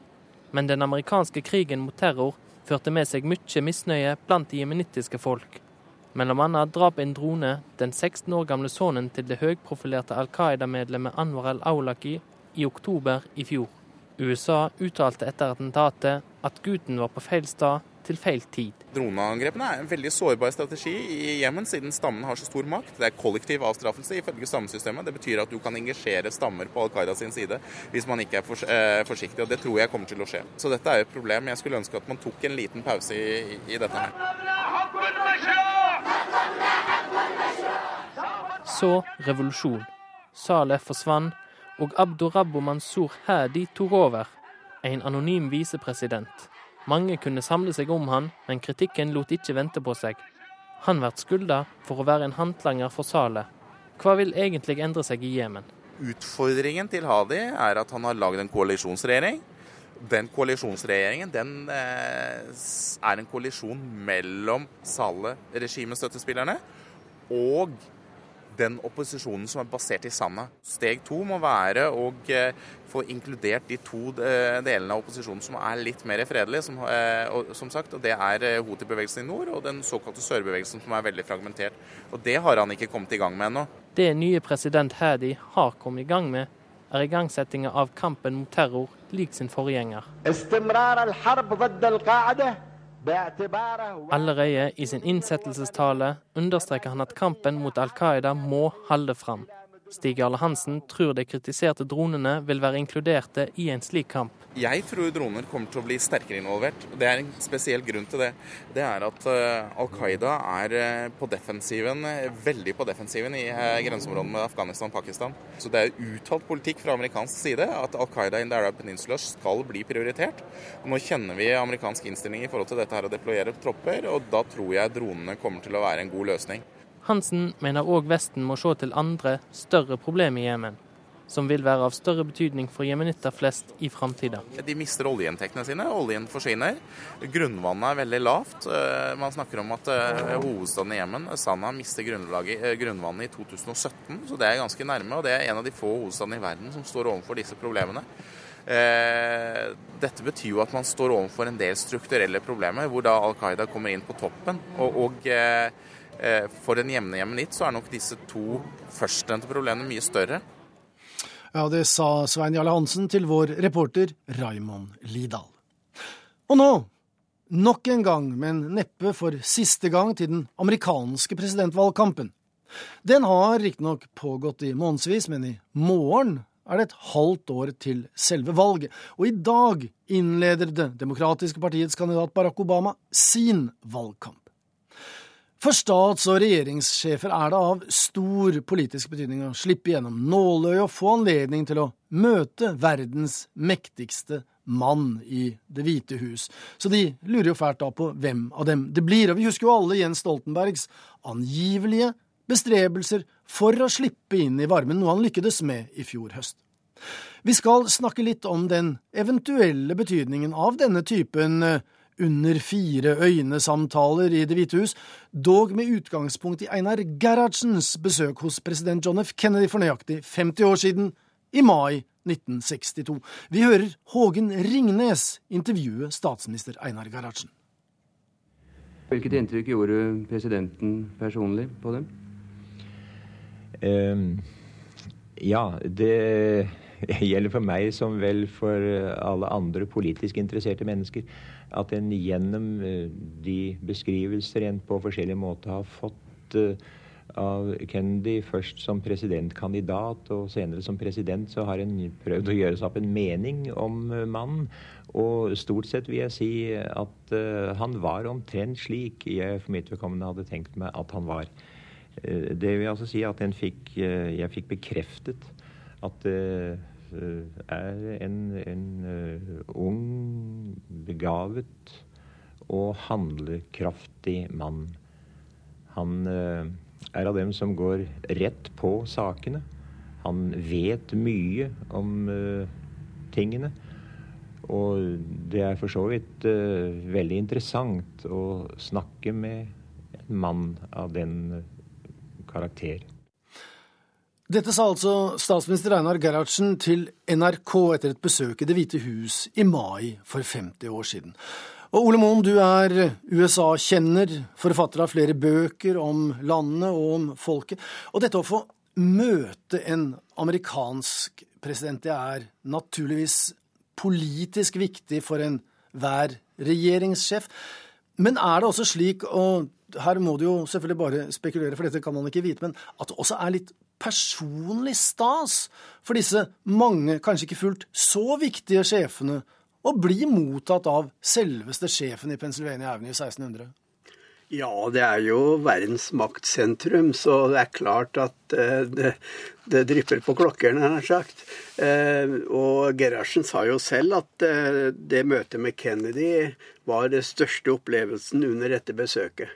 Men den amerikanske krigen mot terror førte med seg mye misnøye blant de jemenittiske folk. Mellom annet drap en drone den 16 år gamle sønnen til det høyprofilerte Al Qaida-medlemmet Anwar al-Awlaki i oktober i fjor. USA uttalte etter attentatet at gutten var på feil sted til feil tid. Droneangrepene er en veldig sårbar strategi i Jemen, siden stammen har så stor makt. Det er kollektiv avstraffelse ifølge stammesystemet. Det betyr at du kan engasjere stammer på Al Qaida sin side hvis man ikke er for, eh, forsiktig, og det tror jeg kommer til å skje. Så dette er et problem. Jeg skulle ønske at man tok en liten pause i, i dette her. Så revolusjon. Saleh forsvant og Abdurabbo Mansour Hadi tok over, en anonym visepresident. Mange kunne samle seg om han, men kritikken lot ikke vente på seg. Han blir skylda for å være en håndlanger for salet. Hva vil egentlig endre seg i Jemen? Utfordringen til Hadi er at han har lagd en koalisjonsregjering. Den koalisjonsregjeringen den, eh, er en koalisjon mellom Saleh-regimestøttespillerne og den opposisjonen som er basert i sanda. Steg to må være å eh, få inkludert de to eh, delene av opposisjonen som er litt mer fredelige. Som, eh, som sagt, og Det er Houthi-bevegelsen i nord og den såkalte sørbevegelsen som er veldig fragmentert. Og Det har han ikke kommet i gang med ennå. Det nye president Hadi har kommet i gang med, er igangsettinga av kampen mot terror, lik sin forgjenger. Allerede i sin innsettelsestale understreker han at kampen mot Al Qaida må holde fram. Stig Jarle Hansen tror de kritiserte dronene vil være inkluderte i en slik kamp. Jeg tror droner kommer til å bli sterkere involvert. Det er en spesiell grunn til det. Det er at uh, Al Qaida er uh, på defensiven, uh, veldig på defensiven i grenseområdene med Afghanistan og Pakistan. Så det er uttalt politikk fra amerikansk side at Al Qaida in the Arab Peninsula skal bli prioritert. Nå kjenner vi amerikansk innstilling i forhold til dette her å deployere tropper, og da tror jeg dronene kommer til å være en god løsning. Hansen mener òg Vesten må se til andre, større problemer i Jemen, som vil være av større betydning for jemenitter flest i framtida. De mister oljeinntektene sine, oljen forsvinner. Grunnvannet er veldig lavt. Eh, man snakker om at eh, hovedstaden i Jemen, Sanaa, mister eh, grunnvannet i 2017, så det er ganske nærme. Og det er en av de få hovedstadene i verden som står overfor disse problemene. Dette betyr jo at man står overfor en del strukturelle problemer, hvor da Al Qaida kommer inn på toppen. og, og for en jevne jemenitt så er nok disse to førstnevnte problemene mye større. Ja, det sa Svein Jarle Hansen til vår reporter Raimond Lidal. Og nå, nok en gang, men neppe for siste gang, til den amerikanske presidentvalgkampen. Den har riktignok pågått i månedsvis, men i morgen er det et halvt år til selve valget, og i dag innleder Det demokratiske partiets kandidat Barack Obama sin valgkamp. For stats- og regjeringssjefer er det av stor politisk betydning å slippe gjennom nåløyet og få anledning til å møte verdens mektigste mann i Det hvite hus. Så de lurer jo fælt da på hvem av dem det blir. Og vi husker jo alle Jens Stoltenbergs angivelige bestrebelser for å slippe inn i varmen, noe han lykkedes med i fjor høst. Vi skal snakke litt om den eventuelle betydningen av denne typen uh, under fire øyne-samtaler i Det hvite hus, dog med utgangspunkt i Einar Gerhardsens besøk hos president John F. Kennedy for nøyaktig 50 år siden, i mai 1962. Vi hører Hågen Ringnes intervjue statsminister Einar Gerhardsen. Hvilket inntrykk gjorde presidenten personlig på dem? Um, ja, det gjelder for meg som vel for alle andre politisk interesserte mennesker at en gjennom eh, de beskrivelser en på forskjellige måter har fått eh, av Kennedy, først som presidentkandidat og senere som president, så har en prøvd å gjøre seg opp en mening om eh, mannen. Og stort sett vil jeg si at uh, han var omtrent slik jeg for mitt vedkommende hadde tenkt meg at han var. Det vil altså si at fikk, jeg fikk bekreftet at Eh, er en, en eh, ung, begavet og handlekraftig mann. Han eh, er av dem som går rett på sakene. Han vet mye om tingene. Og det er for så vidt veldig interessant å snakke med en mann av den karakter. Dette sa altså statsminister Einar Gerhardsen til NRK etter et besøk i Det hvite hus i mai for 50 år siden. Og Ole Moen, du er USA-kjenner, forfatter av flere bøker om landet og om folket. Og dette å få møte en amerikansk president, det er naturligvis politisk viktig for enhver regjeringssjef. Men er det også slik, og her må du jo selvfølgelig bare spekulere, for dette kan man ikke vite, men at det også er litt personlig stas for disse mange, kanskje ikke fullt så viktige sjefene å bli mottatt av selveste sjefen i Pennsylvania Avenue 1600? Ja, det er jo verdens maktsentrum, så det er klart at uh, det, det, drypper på klokkerne, nær sagt. Uh, og Gerhardsen sa jo selv at uh, det møtet med Kennedy var den største opplevelsen under dette besøket.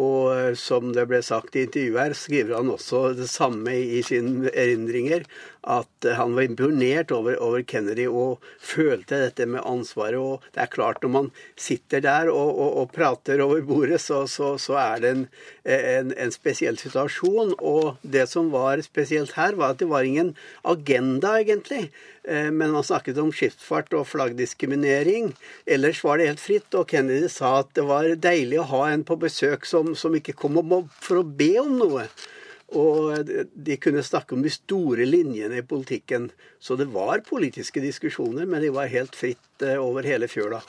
Og eh, som det ble sagt i intervjuet her, skriver han også det samme i sine erindringer. At eh, han var imponert over, over, Kennedy og følte dette med ansvaret. Og det er klart, når man sitter der og, og, og prater over bordet, så, så, så er det en, en, en, spesiell situasjon. Og det som var spesielt her, var at det var ingen agenda, egentlig. Eh, men man snakket om skipsfart og flaggdiskriminering. Ellers var det helt fritt. Og Kennedy sa at det var deilig å ha en på besøk som, som ikke kom for å be om noe. Og de kunne snakke om de store linjene i politikken. Så det var politiske diskusjoner, men de var helt fritt eh, over hele fjøla.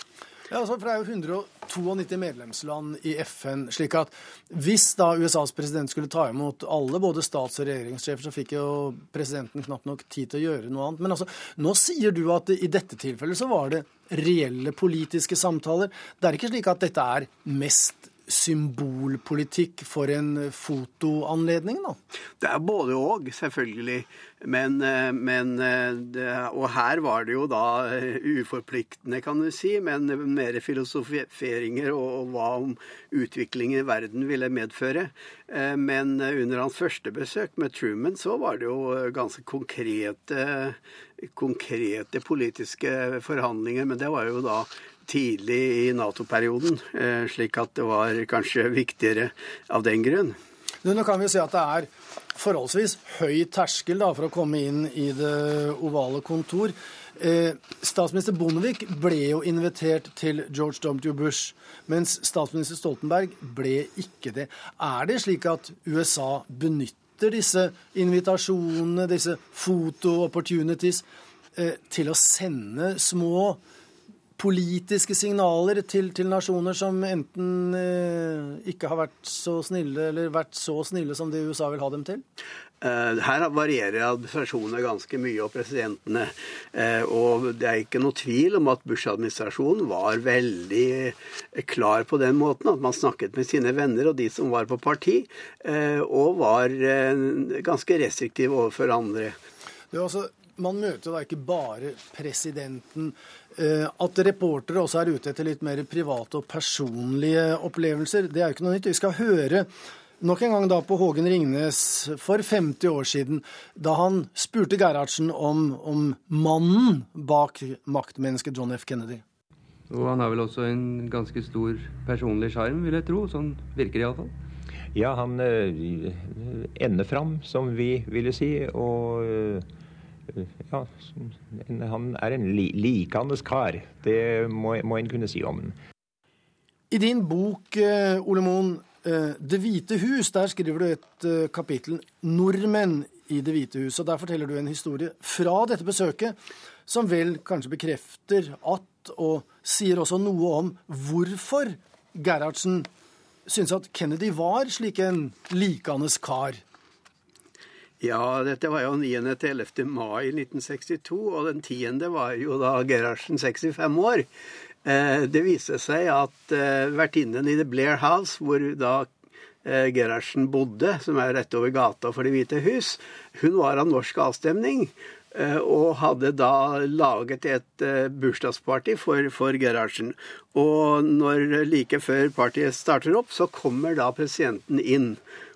Ja, altså, for Det er jo 192 medlemsland i FN. slik at Hvis da USAs president skulle ta imot alle, både stats- og regjeringssjefer, så fikk jo presidenten knapt nok tid til å gjøre noe annet. Men altså, nå sier du at i dette tilfellet så var det reelle politiske samtaler. Det er ikke slik at dette er mest symbolpolitikk for en fotoanledning, da? Det er både òg, selvfølgelig. Men, eh, men det, Og her var det jo da uforpliktende, kan du si, men mer filosoferinger og, og hva om utviklingen i verden ville medføre. Men under hans første besøk med Truman så var det jo ganske konkrete, konkrete politiske forhandlinger. Men det var jo da tidlig i Nato-perioden, slik at det var kanskje viktigere av den grunn. Nå kan vi si at det er forholdsvis høy terskel da, for å komme inn i det ovale kontor. Eh, statsminister Bondevik ble jo invitert til George W. Bush, mens statsminister Stoltenberg ble ikke det. Er det slik at USA benytter disse invitasjonene, disse photo-opportunities, eh, til å sende små politiske signaler til, til nasjoner som enten eh, ikke har vært så snille, eller vært så snille som det USA vil ha dem til? Uh, her varierer administrasjonene ganske mye, og presidentene. Uh, og det er ikke noe tvil om at Bush-administrasjonen var veldig klar på den måten. At man snakket med sine venner og de som var på parti, uh, og var ganske restriktiv overfor andre. Det er altså man møter da ikke bare presidenten. Eh, at reportere også er ute etter litt mer private og personlige opplevelser, det er jo ikke noe nytt. Vi skal høre nok en gang da på Hågen Ringnes for 50 år siden, da han spurte Gerhardsen om, om mannen bak maktmennesket John F. Kennedy. Og han har vel også en ganske stor personlig sjarm, vil jeg tro. Sånn virker det iallfall. Ja, han øh, ender fram, som vi ville si. og... Øh, ja, han er en li likandes kar. Det må, må en kunne si om ham. I din bok, eh, Ole Moen, eh, 'Det hvite hus', der skriver du et eh, kapittel 'Nordmenn i Det hvite hus'. og Der forteller du en historie fra dette besøket som vel kanskje bekrefter at, og sier også noe om hvorfor Gerhardsen syntes at Kennedy var slik en likandes kar. Ja, dette var jo 9. til 11. mai 1962, og den 10. var jo da Gerhardsen 65 år. Eh, det viste seg at eh, vertinnen i The Blair House, hvor da eh, Gerhardsen bodde, som er rett over gata for Det hvite hus, hun var av norsk avstemning. Og hadde da laget et bursdagsparty for, for Gerhardsen. Og når like før partiet starter opp, så kommer da presidenten inn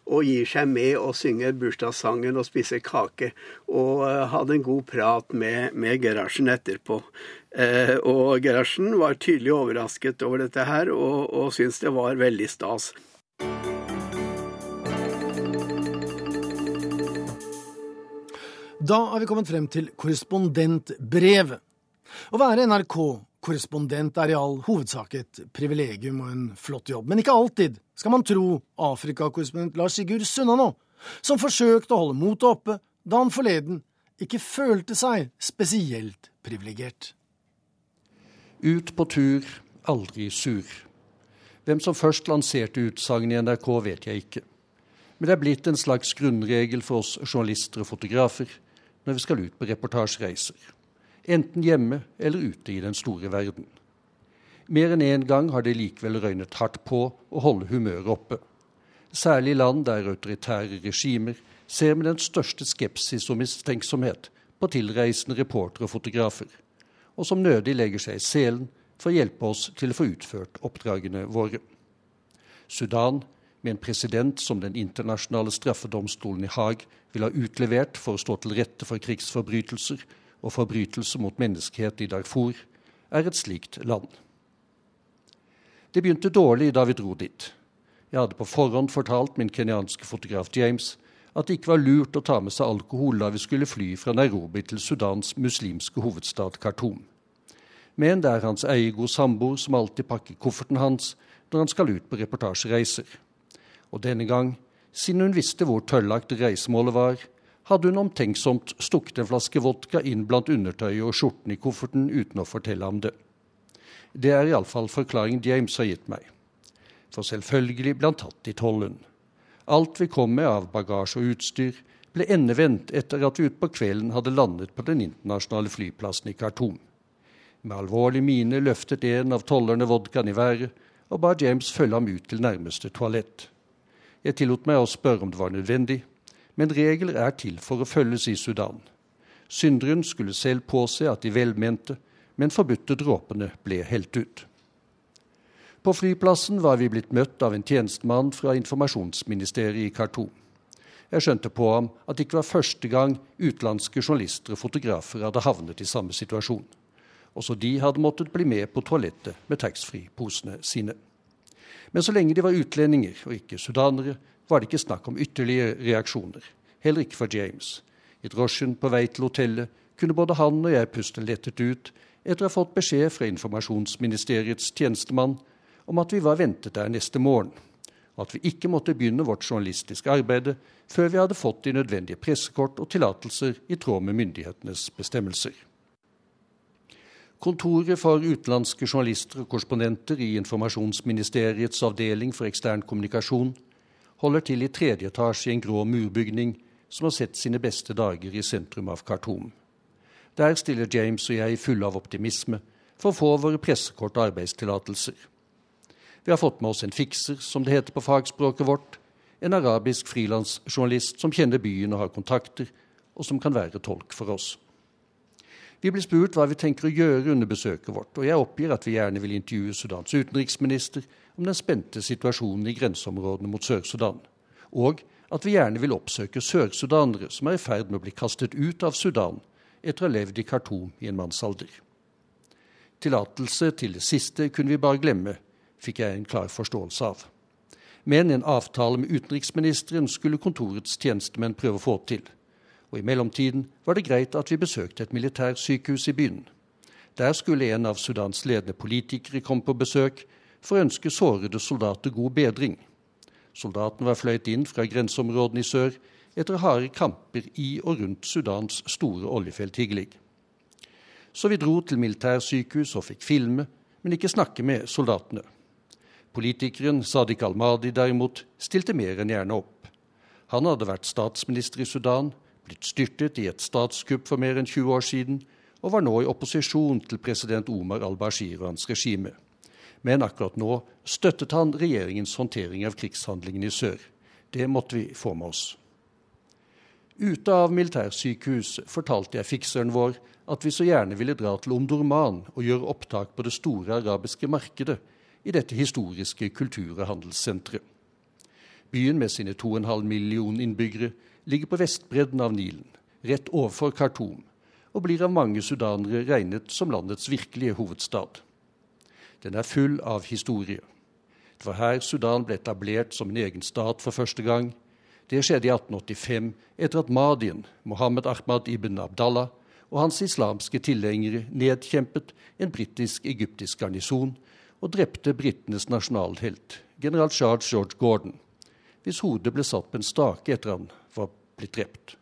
og gir seg med og synger bursdagssangen og spiser kake. Og uh, hadde en god prat med, med Gerhardsen etterpå. Eh, og Gerhardsen var tydelig overrasket over dette her, og, og syntes det var veldig stas. Da er vi kommet frem til korrespondentbrevet. Å være NRK Korrespondent er i all hovedsak et privilegium og en flott jobb, men ikke alltid, skal man tro Afrikakorrespondent Lars Sigurd Sunna nå, som forsøkte å holde motet oppe da han forleden ikke følte seg spesielt privilegert. Ut på tur, aldri sur. Hvem som først lanserte utsagnet i NRK, vet jeg ikke. Men det er blitt en slags grunnregel for oss journalister og fotografer når vi skal ut på reportasjereiser enten hjemme eller ute i den store verden. Mer enn én gang har det likevel røynet hardt på å holde humøret oppe. Særlig land der autoritære regimer ser med den største skepsis og mistenksomhet på tilreisende reportere og fotografer, og som nødig legger seg i selen for å hjelpe oss til å få utført oppdragene våre. Sudan, med en president som Den internasjonale straffedomstolen i Haag vil ha utlevert for å stå til rette for krigsforbrytelser, og forbrytelser mot menneskehet i Darfur, er et slikt land. Det begynte dårlig da vi dro dit. Jeg hadde på forhånd fortalt min kenyanske fotograf James at det ikke var lurt å ta med seg alkohol da vi skulle fly fra Nairobi til Sudans muslimske hovedstad Khartoum. Men det er hans eiegode samboer som alltid pakker kofferten hans når han skal ut på reportasjereiser. Og denne gang, siden hun visste hvor tøllagt reisemålet var, hadde hun omtenksomt stukket en flaske vodka inn blant undertøyet og skjorten i kofferten uten å fortelle ham det. Det er iallfall forklaringen James har gitt meg. For selvfølgelig ble han tatt i tollen. Alt vi kom med av bagasje og utstyr, ble endevendt etter at vi utpå kvelden hadde landet på den internasjonale flyplassen i Khartoum. Med alvorlig mine løftet en av tollerne vodkaen i været og ba James følge ham ut til nærmeste toalett. Jeg tillot meg å spørre om det var nødvendig, Men regler er til for å følges i Sudan. Synderen skulle selv påse at de velmente, men forbudte dråpene ble helt ut. På flyplassen var vi blitt møtt av en tjenestemann fra informasjonsministeriet i Khartoum. Jeg skjønte på ham at det ikke var første gang utenlandske journalister og fotografer hadde havnet i samme situasjon. Også de hadde måttet bli med på toalettet med taxfree-posene sine. Men så lenge de var utlendinger og ikke sudanere, var det ikke snakk om ytterligere reaksjoner. Heller ikke for James. I drosjen på vei til hotellet kunne både han og jeg puste lettet ut etter å ha fått beskjed fra informasjonsministeriets tjenestemann om at vi var ventet der neste morgen, og at vi ikke måtte begynne vårt journalistiske arbeid før vi hadde fått de nødvendige pressekort og tillatelser i tråd med myndighetenes bestemmelser. Kontoret for utenlandske journalister og korrespondenter i Informasjonsministeriets avdeling for ekstern kommunikasjon holder til i tredje etasje i en grå murbygning som har sett sine beste dager i sentrum av Khartoum. Der stiller James og jeg fulle av optimisme for å få våre pressekort og arbeidstillatelser. Vi har fått med oss en fikser, som det heter på fagspråket vårt, en arabisk frilansjournalist som kjenner byen og har kontakter, og som kan være tolk for oss. Vi blir spurt hva vi tenker å gjøre under besøket vårt, og jeg oppgir at vi gjerne vil intervjue Sudans utenriksminister om den spente situasjonen i grenseområdene mot Sør-Sudan, og at vi gjerne vil oppsøke sør-sudanere som er i ferd med å bli kastet ut av Sudan etter å ha levd i Khartoum i en mannsalder. Tillatelse til det siste kunne vi bare glemme, fikk jeg en klar forståelse av. Men en avtale med utenriksministeren skulle kontorets tjenestemenn prøve å få til. Og i mellomtiden var det greit at vi besøkte et militærsykehus i byen. Der skulle en av Sudans ledende politikere komme på besøk for å ønske sårede soldater god bedring. Soldatene var fløyet inn fra grenseområdene i sør etter harde kamper i og rundt Sudans store oljefelt Higlig. Så vi dro til militærsykehus og fikk filme, men ikke snakke med soldatene. Politikeren Sadiq al-Mahdi derimot stilte mer enn gjerne opp. Han hadde vært statsminister i Sudan, blitt styrtet i et statskupp for mer enn 20 år siden, og var nå i opposisjon til president Omar al-Bashir og hans regime. Men akkurat nå støttet han regjeringens håndtering av krigshandlingene i sør. Det måtte vi få med oss. Ute av militærsykehuset fortalte jeg fikseren vår at vi så gjerne ville dra til Omdurman og gjøre opptak på det store arabiske markedet i dette historiske kultur- og handelssenteret. Byen med sine 2,5 millioner innbyggere ligger på vestbredden av Nilen, rett overfor Khartoum, og blir av mange sudanere regnet som landets virkelige hovedstad. Den er full av historie. Det var her Sudan ble etablert som en egen stat for første gang. Det skjedde i 1885 etter at Madin, Mohammed Ahmad ibn Abdallah, og hans islamske tilhengere nedkjempet en britisk-egyptisk garnison og drepte britenes nasjonalhelt, general Charles George Gordon, hvis hodet ble satt på en stake etter han var blitt drept.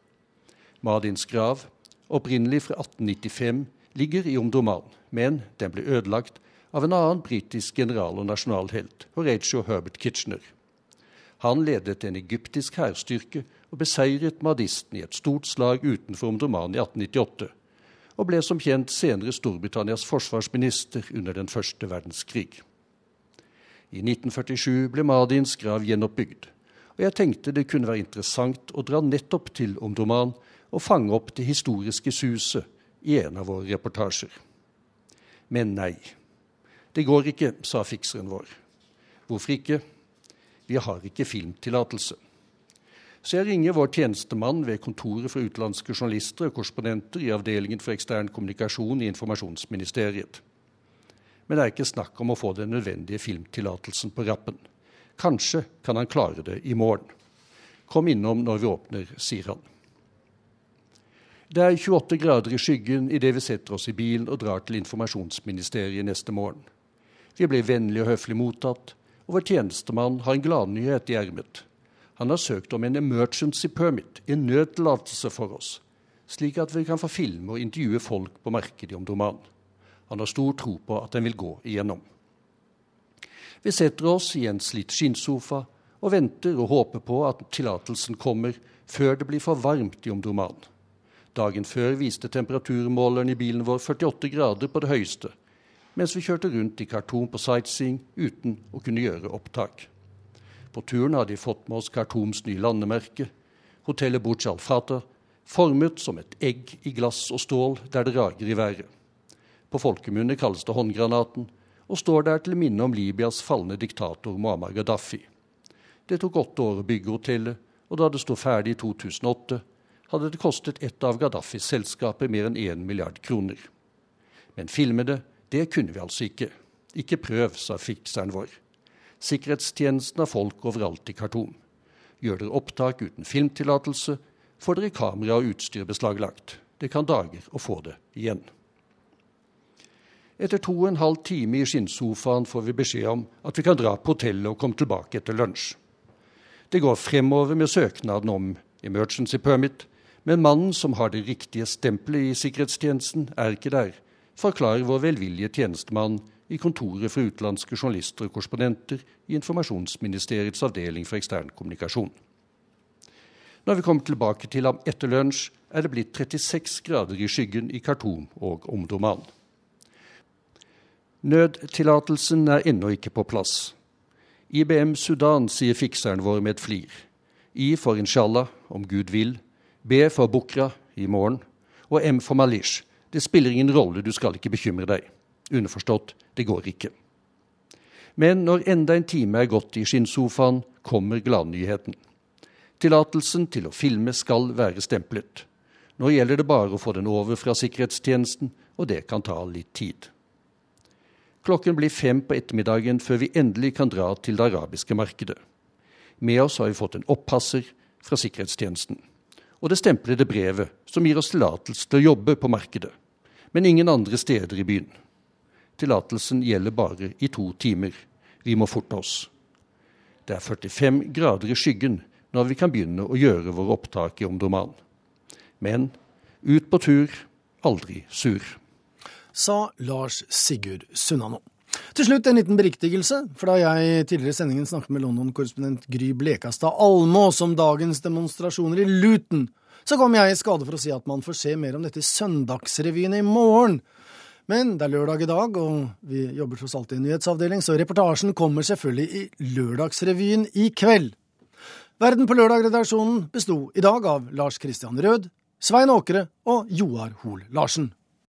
Madins grav, opprinnelig fra 1895, ligger i Omdurman, men den ble ødelagt av en annen britisk general og nasjonalhelt, Horatio Herbert Kitchener. Han ledet en egyptisk hærstyrke og beseiret madisten i et stort slag utenfor Omdurman i 1898, og ble som kjent senere Storbritannias forsvarsminister under den første verdenskrig. I 1947 ble Madins grav gjenoppbygd, og jeg tenkte det kunne være interessant å dra nettopp til Omdurman og fange opp det historiske suset i en av våre reportasjer. Men nei. Det går ikke, sa fikseren vår. Hvorfor ikke? Vi har ikke filmtillatelse. Så jeg ringer vår tjenestemann ved kontoret for utenlandske journalister og korrespondenter i avdelingen for ekstern kommunikasjon i Informasjonsministeriet. Men det er ikke snakk om å få den nødvendige filmtillatelsen på rappen. Kanskje kan han klare det i morgen. Kom innom når vi åpner, sier han. Det er 28 grader i skyggen idet vi setter oss i bilen og drar til Informasjonsministeriet neste morgen. Vi blir vennlig og høflig mottatt, og vår tjenestemann har en gladnyhet i ermet. Han har søkt om en emergency permit, en nødtillatelse for oss, slik at vi kan få filme og intervjue folk på markedet om Doman. Han har stor tro på at den vil gå igjennom. Vi setter oss i en slitt skinnsofa og venter og håper på at tillatelsen kommer før det blir for varmt i Omdurman. Dagen før viste temperaturmåleren i bilen vår 48 grader på det høyeste, mens vi kjørte rundt i Khartoum på sightseeing uten å kunne gjøre opptak. På turen hadde de fått med oss Khartoums nye landemerke. hotellet Burj Al Fatah, formet som et egg i glass og stål der det rager i været. På folkemunne kalles det håndgranaten, og står der til minne om Libyas falne diktator Muammar Gaddafi. Det tok åtte år å bygge hotellet, og da det sto ferdig i 2008, hadde det kostet et av Gaddafis selskaper mer enn 1 milliard kroner. Men filme det, kunne vi altså ikke. Ikke prøv, sa fikseren vår. Sikkerhetstjenesten har folk overalt i Khartoum. Gjør dere opptak uten filmtillatelse, får dere kamera og utstyr beslaglagt. Det kan dager å få det igjen. Etter to og en halv time i skinnsofaen får vi beskjed om at vi kan dra på hotellet og komme tilbake etter lunsj. Det går fremover med søknaden om emergency permit, men mannen som har det riktige stempelet i sikkerhetstjenesten, er ikke der, forklarer vår velvillige tjenestemann i kontoret for utenlandske journalister og korrespondenter i Informasjonsministeriets avdeling for ekstern kommunikasjon. Når vi kommer tilbake til ham etter lunsj, er det blitt 36 grader i skyggen i Khartoum og omdoman. Nødtillatelsen er ennå ikke på plass. IBM Sudan, sier fikseren vår med et flir. I for inshallah, om Gud vil. B for Bukra, i morgen. Og M for Malish. Det spiller ingen rolle, du skal ikke bekymre deg. Underforstått, det går ikke. Men når enda en time er gått i skinnsofaen, kommer gladnyheten. Tillatelsen til å filme skal være stemplet. Nå gjelder det bare å få den over fra sikkerhetstjenesten, og det kan ta litt tid. Klokken blir fem på ettermiddagen før vi endelig kan dra til det arabiske markedet. Med oss har vi fått en oppasser fra sikkerhetstjenesten. Og det stemplede brevet som gir oss tillatelse til å jobbe på markedet. Men ingen andre steder i byen. Tillatelsen gjelder bare i to timer. Vi må forte oss. Det er 45 grader i skyggen når vi kan begynne å gjøre våre opptak i Omdoman. Men ut på tur, aldri sur sa Lars Sigurd Sunnano. Til slutt en liten beriktigelse, for da jeg tidligere i sendingen snakket med London-korrespondent Gry Blekastad Almås om dagens demonstrasjoner i Luton, så kom jeg i skade for å si at man får se mer om dette i Søndagsrevyen i morgen. Men det er lørdag i dag, og vi jobber tross alt i en nyhetsavdeling, så reportasjen kommer selvfølgelig i Lørdagsrevyen i kveld. Verden på lørdag-redaksjonen besto i dag av Lars Christian Rød, Svein Åkre og Joar Hoel Larsen.